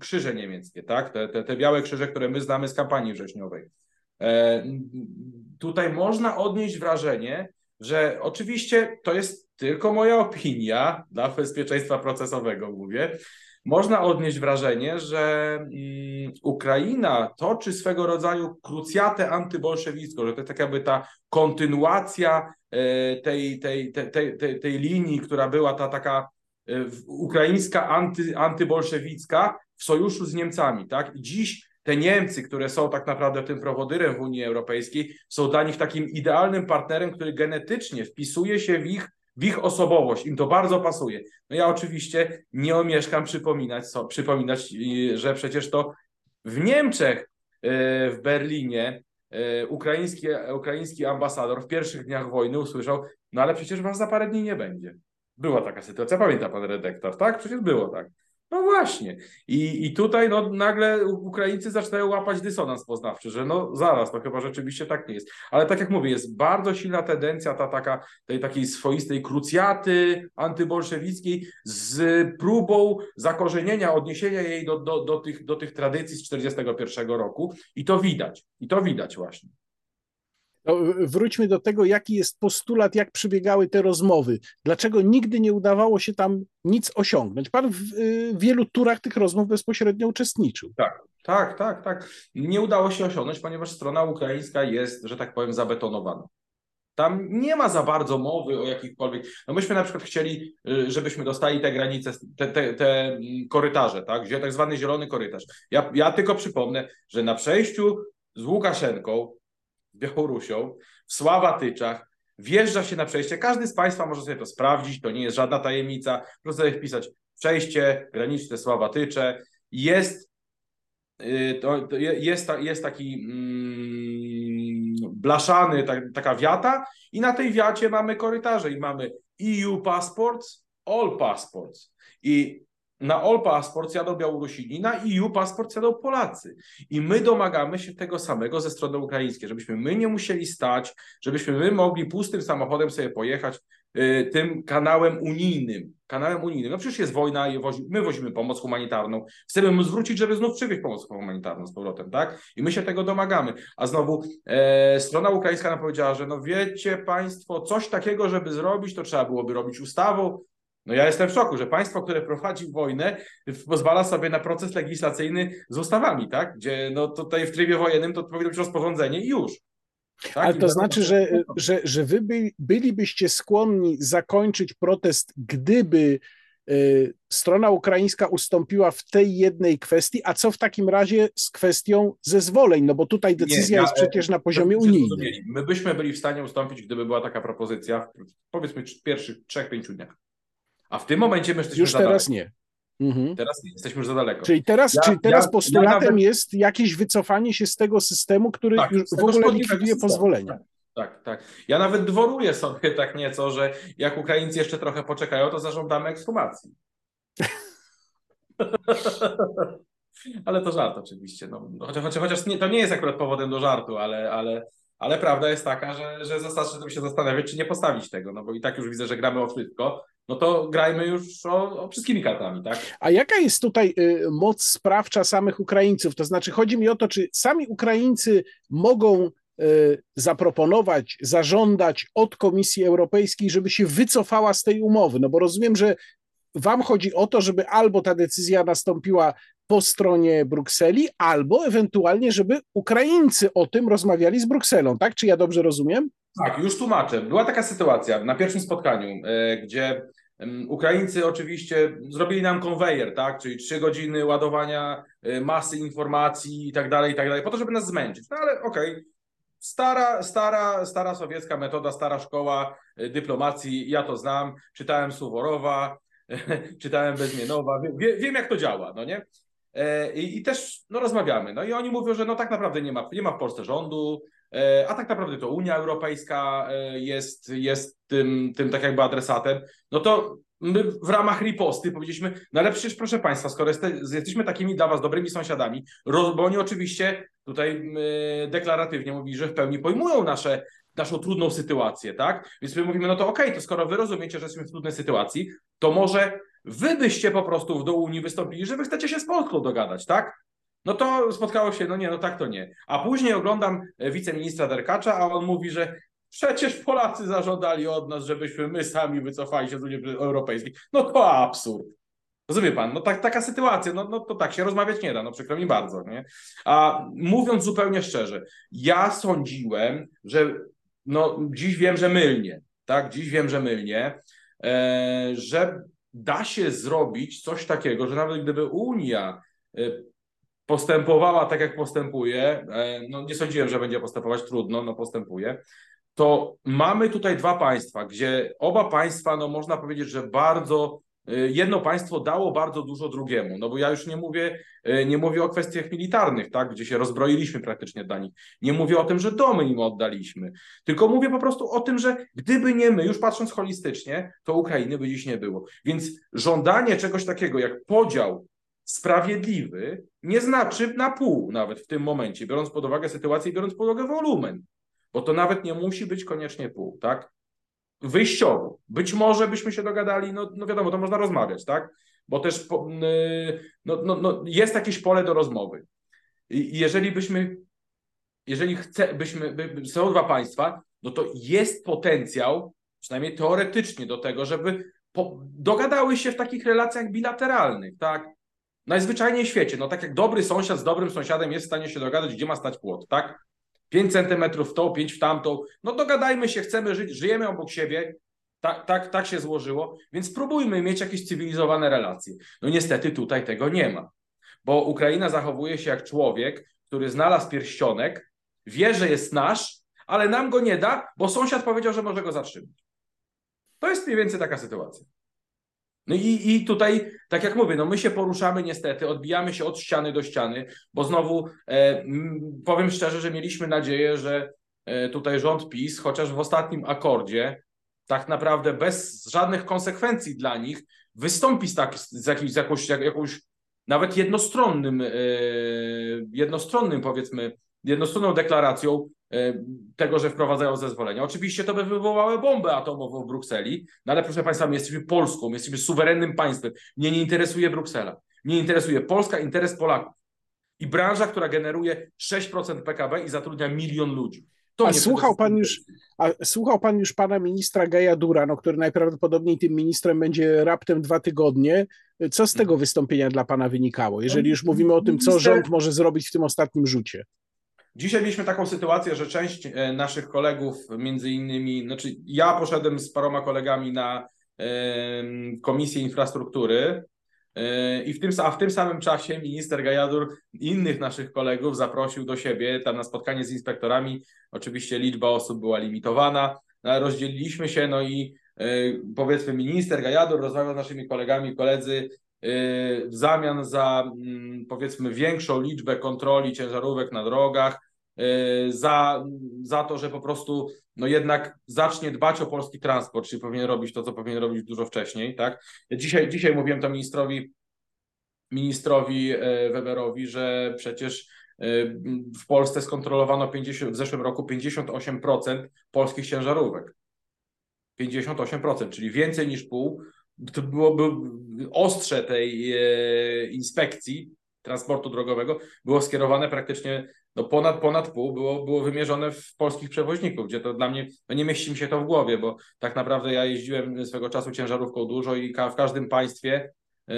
krzyże niemieckie, tak? Te, te, te białe krzyże, które my znamy z kampanii wrześniowej. E, tutaj można odnieść wrażenie, że oczywiście to jest tylko moja opinia dla bezpieczeństwa procesowego, mówię, można odnieść wrażenie, że mm, Ukraina toczy swego rodzaju krucjatę antybolszewicką, że to jest tak jakby ta kontynuacja e, tej, tej, tej, tej, tej linii, która była ta taka e, ukraińska anty, antybolszewicka w sojuszu z Niemcami. Tak? Dziś te Niemcy, które są tak naprawdę tym prowodyrem w Unii Europejskiej, są dla nich takim idealnym partnerem, który genetycznie wpisuje się w ich w ich osobowość, im to bardzo pasuje. No ja oczywiście nie omieszkam przypominać, so, przypominać że przecież to w Niemczech, e, w Berlinie, e, ukraiński, ukraiński ambasador w pierwszych dniach wojny usłyszał, no ale przecież was za parę dni nie będzie. Była taka sytuacja, pamięta pan redaktor, tak? Przecież było tak. No właśnie. I, I tutaj no, nagle Ukraińcy zaczynają łapać dysonans poznawczy, że no zaraz, to chyba rzeczywiście tak nie jest. Ale tak jak mówię, jest bardzo silna tendencja ta taka, tej takiej swoistej krucjaty antybolszewickiej z próbą zakorzenienia, odniesienia jej do, do, do, tych, do tych tradycji z 1941 roku. I to widać. I to widać właśnie. No, wróćmy do tego, jaki jest postulat, jak przebiegały te rozmowy. Dlaczego nigdy nie udawało się tam nic osiągnąć? Pan w y, wielu turach tych rozmów bezpośrednio uczestniczył. Tak, tak, tak, tak. Nie udało się osiągnąć, ponieważ strona ukraińska jest, że tak powiem, zabetonowana. Tam nie ma za bardzo mowy o jakichkolwiek. No myśmy na przykład chcieli, y, żebyśmy dostali te granice, te, te, te mm, korytarze, tak? Tak zwany zielony korytarz. Ja, ja tylko przypomnę, że na przejściu z Łukaszenką Białorusią, w Sławatyczach, wjeżdża się na przejście. Każdy z Państwa może sobie to sprawdzić, to nie jest żadna tajemnica. Proszę sobie wpisać przejście graniczne Sławatycze. Jest, y, to, to jest, jest taki mm, blaszany, tak, taka wiata i na tej wiacie mamy korytarze i mamy EU passports, all passports. I na All Passport jadą Białorusini, na EU Passport jadą Polacy. I my domagamy się tego samego ze strony ukraińskiej, żebyśmy my nie musieli stać, żebyśmy my mogli pustym samochodem sobie pojechać y, tym kanałem unijnym. Kanałem unijnym. No przecież jest wojna, my wozimy pomoc humanitarną. Chcemy mu zwrócić, żeby znów przywieźć pomoc humanitarną z powrotem, tak? I my się tego domagamy. A znowu e, strona ukraińska nam powiedziała, że no wiecie Państwo, coś takiego, żeby zrobić, to trzeba byłoby robić ustawą, no ja jestem w szoku, że państwo, które prowadzi wojnę, pozwala sobie na proces legislacyjny z ustawami, tak? Gdzie no tutaj w trybie wojennym to powinno być rozporządzenie i już. Tak? Ale to znaczy, że, że, że wy by, bylibyście skłonni zakończyć protest, gdyby y, strona ukraińska ustąpiła w tej jednej kwestii, a co w takim razie z kwestią zezwoleń? No bo tutaj decyzja Nie, ja, jest przecież na poziomie unijnym. My byśmy byli w stanie ustąpić, gdyby była taka propozycja w powiedzmy pierwszych trzech, pięciu dniach. A w tym momencie my jesteśmy Już teraz nie. Mhm. Teraz nie, jesteśmy już za daleko. Czyli teraz, ja, czyli teraz ja, postulatem ja nawet... jest jakieś wycofanie się z tego systemu, który tak, już w ogóle likwiduje pozwolenia. Tak, tak, tak. Ja nawet dworuję sobie tak nieco, że jak Ukraińcy jeszcze trochę poczekają, to zażądamy ekshumacji. ale to żart oczywiście. No, chociaż chociaż, chociaż nie, to nie jest akurat powodem do żartu, ale, ale, ale prawda jest taka, że, że zastanów się zastanawiać, czy nie postawić tego, no bo i tak już widzę, że gramy o wszystko, no to grajmy już o, o wszystkimi kartami, tak? A jaka jest tutaj y, moc sprawcza samych Ukraińców? To znaczy, chodzi mi o to, czy sami Ukraińcy mogą y, zaproponować, zażądać od Komisji Europejskiej, żeby się wycofała z tej umowy? No bo rozumiem, że Wam chodzi o to, żeby albo ta decyzja nastąpiła po stronie Brukseli, albo ewentualnie, żeby Ukraińcy o tym rozmawiali z Brukselą, tak? Czy ja dobrze rozumiem? Tak, już tłumaczę. Była taka sytuacja na pierwszym spotkaniu, e, gdzie Ukraińcy oczywiście zrobili nam konwejer, tak? Czyli trzy godziny ładowania e, masy informacji i tak dalej, i tak dalej, po to, żeby nas zmęczyć. No ale okej, okay. Stara, stara, stara sowiecka metoda, stara szkoła e, dyplomacji, ja to znam, czytałem Suworowa, czytałem Bezmienowa, wie, wiem jak to działa, no nie? I, I, też no, rozmawiamy. No i oni mówią, że no tak naprawdę nie ma, nie ma w Polsce rządu, E, a tak naprawdę to Unia Europejska e, jest, jest tym, tym tak jakby adresatem, no to my w ramach riposty powiedzieliśmy, no ale przecież proszę Państwa, skoro jesteśmy takimi dla Was dobrymi sąsiadami, bo oni oczywiście tutaj deklaratywnie mówili, że w pełni pojmują nasze, naszą trudną sytuację, tak? Więc my mówimy, no to okej, okay, to skoro Wy rozumiecie, że jesteśmy w trudnej sytuacji, to może Wy byście po prostu do Unii wystąpili, że Wy chcecie się z Polską dogadać, tak? No to spotkało się, no nie, no tak to nie. A później oglądam e, wiceministra Derkacza, a on mówi, że przecież Polacy zażądali od nas, żebyśmy my sami wycofali się z Unii Europejskiej. No to absurd. Rozumie pan? No tak, taka sytuacja, no, no to tak się rozmawiać nie da, no przykro mi bardzo. Nie? A mówiąc zupełnie szczerze, ja sądziłem, że no dziś wiem, że mylnie, tak? Dziś wiem, że mylnie, e, że da się zrobić coś takiego, że nawet gdyby Unia e, postępowała tak, jak postępuje, e, no nie sądziłem, że będzie postępować trudno, no postępuje, to mamy tutaj dwa państwa, gdzie oba państwa, no można powiedzieć, że bardzo e, jedno państwo dało bardzo dużo drugiemu. No bo ja już nie mówię, e, nie mówię o kwestiach militarnych, tak, gdzie się rozbroiliśmy praktycznie dla nich. Nie mówię o tym, że domy im oddaliśmy, tylko mówię po prostu o tym, że gdyby nie my, już patrząc holistycznie, to Ukrainy by dziś nie było. Więc żądanie czegoś takiego jak podział sprawiedliwy nie znaczy na pół nawet w tym momencie, biorąc pod uwagę sytuację i biorąc pod uwagę wolumen, bo to nawet nie musi być koniecznie pół, tak? Wyjściowo. Być może byśmy się dogadali, no, no wiadomo, to można rozmawiać, tak? Bo też po, no, no, no, jest jakieś pole do rozmowy. Jeżeli byśmy, jeżeli chce, byśmy, by, są dwa państwa, no to jest potencjał, przynajmniej teoretycznie, do tego, żeby po, dogadały się w takich relacjach bilateralnych, tak? Najzwyczajniej w świecie, no tak jak dobry sąsiad z dobrym sąsiadem jest w stanie się dogadać, gdzie ma stać płot, tak? 5 centymetrów w tą, 5 w tamtą, no dogadajmy się, chcemy żyć, żyjemy obok siebie, tak, tak, tak się złożyło, więc spróbujmy mieć jakieś cywilizowane relacje. No niestety tutaj tego nie ma, bo Ukraina zachowuje się jak człowiek, który znalazł pierścionek, wie, że jest nasz, ale nam go nie da, bo sąsiad powiedział, że może go zatrzymać. To jest mniej więcej taka sytuacja. No i, i tutaj, tak jak mówię, no my się poruszamy niestety, odbijamy się od ściany do ściany, bo znowu e, powiem szczerze, że mieliśmy nadzieję, że e, tutaj rząd PiS, chociaż w ostatnim akordzie, tak naprawdę bez żadnych konsekwencji dla nich, wystąpi z, tak, z, jakimś, z jakąś, jak, jakąś nawet jednostronnym, e, jednostronnym powiedzmy, jednostronną deklaracją tego, że wprowadzają zezwolenia. Oczywiście to by wywołało bombę atomową w Brukseli, no ale proszę Państwa, my jesteśmy Polską, my jesteśmy suwerennym państwem. Mnie nie interesuje Bruksela. Mnie interesuje Polska, interes Polaków. I branża, która generuje 6% PKB i zatrudnia milion ludzi. To a słuchał pan, już, a słuchał pan już pana ministra Gaja Durano, który najprawdopodobniej tym ministrem będzie raptem dwa tygodnie. Co z tego wystąpienia dla pana wynikało, jeżeli już mówimy o tym, co rząd może zrobić w tym ostatnim rzucie? Dzisiaj mieliśmy taką sytuację, że część e, naszych kolegów, między innymi, znaczy ja poszedłem z paroma kolegami na Komisję Infrastruktury e, i w tym, a w tym samym czasie minister Gajadur innych naszych kolegów zaprosił do siebie tam na spotkanie z inspektorami. Oczywiście liczba osób była limitowana, no, ale rozdzieliliśmy się, no i e, powiedzmy minister Gajadur rozmawiał z naszymi kolegami, koledzy w zamian za mm, powiedzmy większą liczbę kontroli ciężarówek na drogach, y, za, za to, że po prostu no jednak zacznie dbać o polski transport, czyli powinien robić to, co powinien robić dużo wcześniej, tak? Dzisiaj, dzisiaj mówiłem to ministrowi ministrowi y, Weberowi, że przecież y, w Polsce skontrolowano 50, w zeszłym roku 58% polskich ciężarówek. 58%, czyli więcej niż pół to byłoby ostrze tej e, inspekcji transportu drogowego było skierowane praktycznie no ponad, ponad pół było, było wymierzone w polskich przewoźników, gdzie to dla mnie, no nie mieści mi się to w głowie, bo tak naprawdę ja jeździłem swego czasu ciężarówką dużo i ka w każdym państwie yy,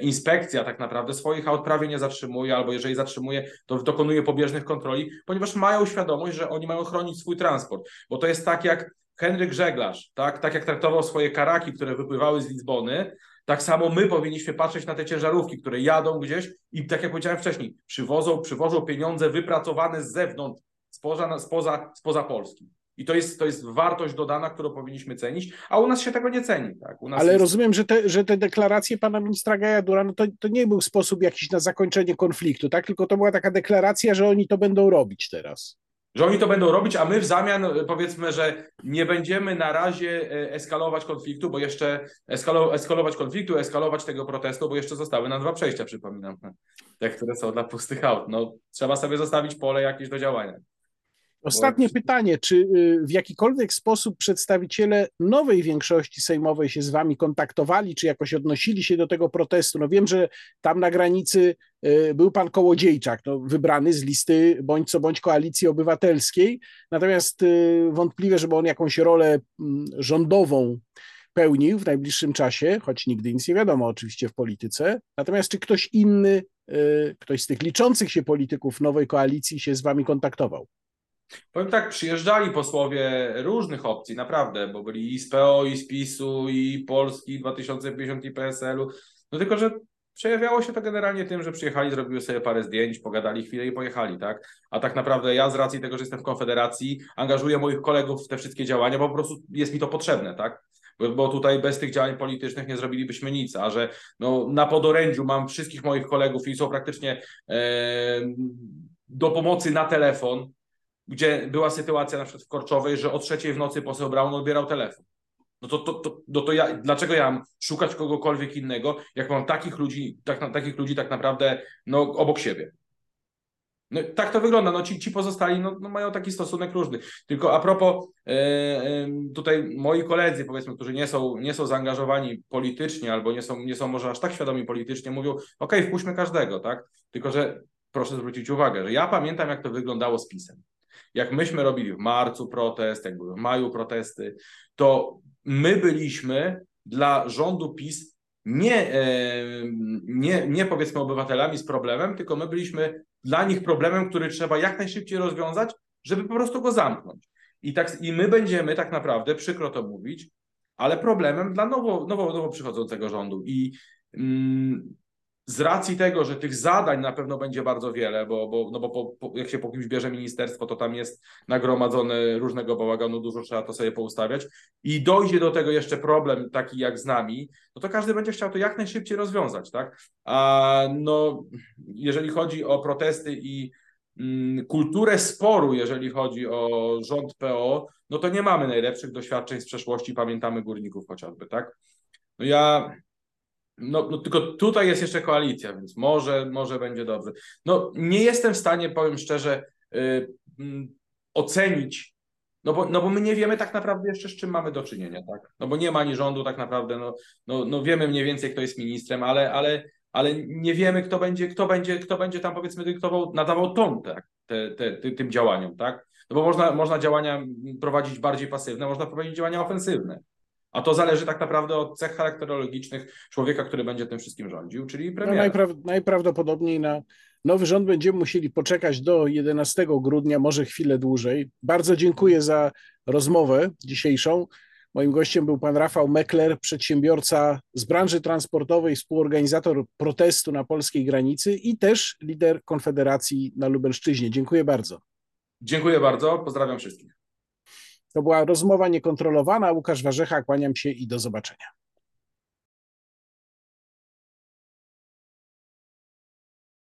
inspekcja tak naprawdę swoich aut prawie nie zatrzymuje, albo jeżeli zatrzymuje, to dokonuje pobieżnych kontroli, ponieważ mają świadomość, że oni mają chronić swój transport, bo to jest tak jak Henryk Żeglarz, tak, tak jak traktował swoje karaki, które wypływały z Lizbony, tak samo my powinniśmy patrzeć na te ciężarówki, które jadą gdzieś i tak jak powiedziałem wcześniej, przywożą, przywożą pieniądze wypracowane z zewnątrz, spoza, spoza, spoza Polski. I to jest, to jest wartość dodana, którą powinniśmy cenić, a u nas się tego nie ceni. Tak? Ale jest... rozumiem, że te, że te deklaracje pana ministra Gajadura, no to, to nie był sposób jakiś na zakończenie konfliktu, tak? Tylko to była taka deklaracja, że oni to będą robić teraz że oni to będą robić, a my w zamian e, powiedzmy, że nie będziemy na razie e, eskalować konfliktu, bo jeszcze eskalo, eskalować konfliktu, eskalować tego protestu, bo jeszcze zostały nam dwa przejścia, przypominam, te, które są dla pustych aut. No, trzeba sobie zostawić pole jakieś do działania. Ostatnie pytanie, czy y, w jakikolwiek sposób przedstawiciele nowej większości sejmowej się z wami kontaktowali, czy jakoś odnosili się do tego protestu? No wiem, że tam na granicy y, był pan Kołodziejczak, no, wybrany z listy bądź co bądź koalicji obywatelskiej, natomiast y, wątpliwe, żeby on jakąś rolę mm, rządową pełnił w najbliższym czasie, choć nigdy nic nie wiadomo oczywiście w polityce. Natomiast czy ktoś inny, ktoś z tych liczących się polityków nowej koalicji się z wami kontaktował? Powiem tak, przyjeżdżali posłowie różnych opcji, naprawdę, bo byli i z PO, i z PiSu, i Polski 2050 i PSL-u. No tylko, że przejawiało się to generalnie tym, że przyjechali, zrobiły sobie parę zdjęć, pogadali chwilę i pojechali, tak? A tak naprawdę ja z racji tego, że jestem w Konfederacji, angażuję moich kolegów w te wszystkie działania, bo po prostu jest mi to potrzebne, tak? Bo tutaj bez tych działań politycznych nie zrobilibyśmy nic, a że no, na podorędziu mam wszystkich moich kolegów i są praktycznie e, do pomocy na telefon, gdzie była sytuacja na przykład w Korczowej, że o trzeciej w nocy poseł Braun odbierał telefon. No to, to, to, no to ja, dlaczego ja mam szukać kogokolwiek innego, jak mam takich ludzi, tak, takich ludzi tak naprawdę no, obok siebie? No, tak to wygląda. No, ci, ci pozostali no, no, mają taki stosunek różny. Tylko a propos e, e, tutaj moi koledzy, powiedzmy, którzy nie są, nie są zaangażowani politycznie albo nie są, nie są może aż tak świadomi politycznie, mówią, ok, wpuśćmy każdego, tak? Tylko, że proszę zwrócić uwagę, że ja pamiętam, jak to wyglądało z pisem jak myśmy robili w marcu protest, jak były w maju protesty, to my byliśmy dla rządu PiS nie, e, nie, nie powiedzmy obywatelami z problemem, tylko my byliśmy dla nich problemem, który trzeba jak najszybciej rozwiązać, żeby po prostu go zamknąć. I, tak, I my będziemy tak naprawdę, przykro to mówić, ale problemem dla nowo, nowo, nowo przychodzącego rządu. I mm, z racji tego, że tych zadań na pewno będzie bardzo wiele, bo, bo, no bo po, po, jak się po kimś bierze ministerstwo, to tam jest nagromadzone różnego bałaganu, dużo trzeba to sobie poustawiać i dojdzie do tego jeszcze problem taki jak z nami, no to każdy będzie chciał to jak najszybciej rozwiązać, tak? A no, jeżeli chodzi o protesty i mm, kulturę sporu, jeżeli chodzi o rząd PO, no to nie mamy najlepszych doświadczeń z przeszłości, pamiętamy górników chociażby, tak? No ja no, no, tylko tutaj jest jeszcze koalicja, więc może, może będzie dobrze. No nie jestem w stanie, powiem szczerze, yy, ocenić, no bo, no bo my nie wiemy tak naprawdę jeszcze z czym mamy do czynienia, tak? No bo nie ma ani rządu tak naprawdę, no, no, no wiemy mniej więcej kto jest ministrem, ale, ale, ale nie wiemy kto będzie, kto będzie, kto będzie tam powiedzmy dyktował, nadawał ton tak, te, te, te, tym działaniom, tak? No bo można, można działania prowadzić bardziej pasywne, można prowadzić działania ofensywne. A to zależy tak naprawdę od cech charakterologicznych człowieka, który będzie tym wszystkim rządził, czyli no, premiera. No najpraw najprawdopodobniej na nowy rząd będziemy musieli poczekać do 11 grudnia, może chwilę dłużej. Bardzo dziękuję za rozmowę dzisiejszą. Moim gościem był pan Rafał Mekler, przedsiębiorca z branży transportowej, współorganizator protestu na polskiej granicy i też lider Konfederacji na Lubelszczyźnie. Dziękuję bardzo. Dziękuję bardzo, pozdrawiam wszystkich. To była rozmowa niekontrolowana. Łukasz Warzecha, kłaniam się i do zobaczenia.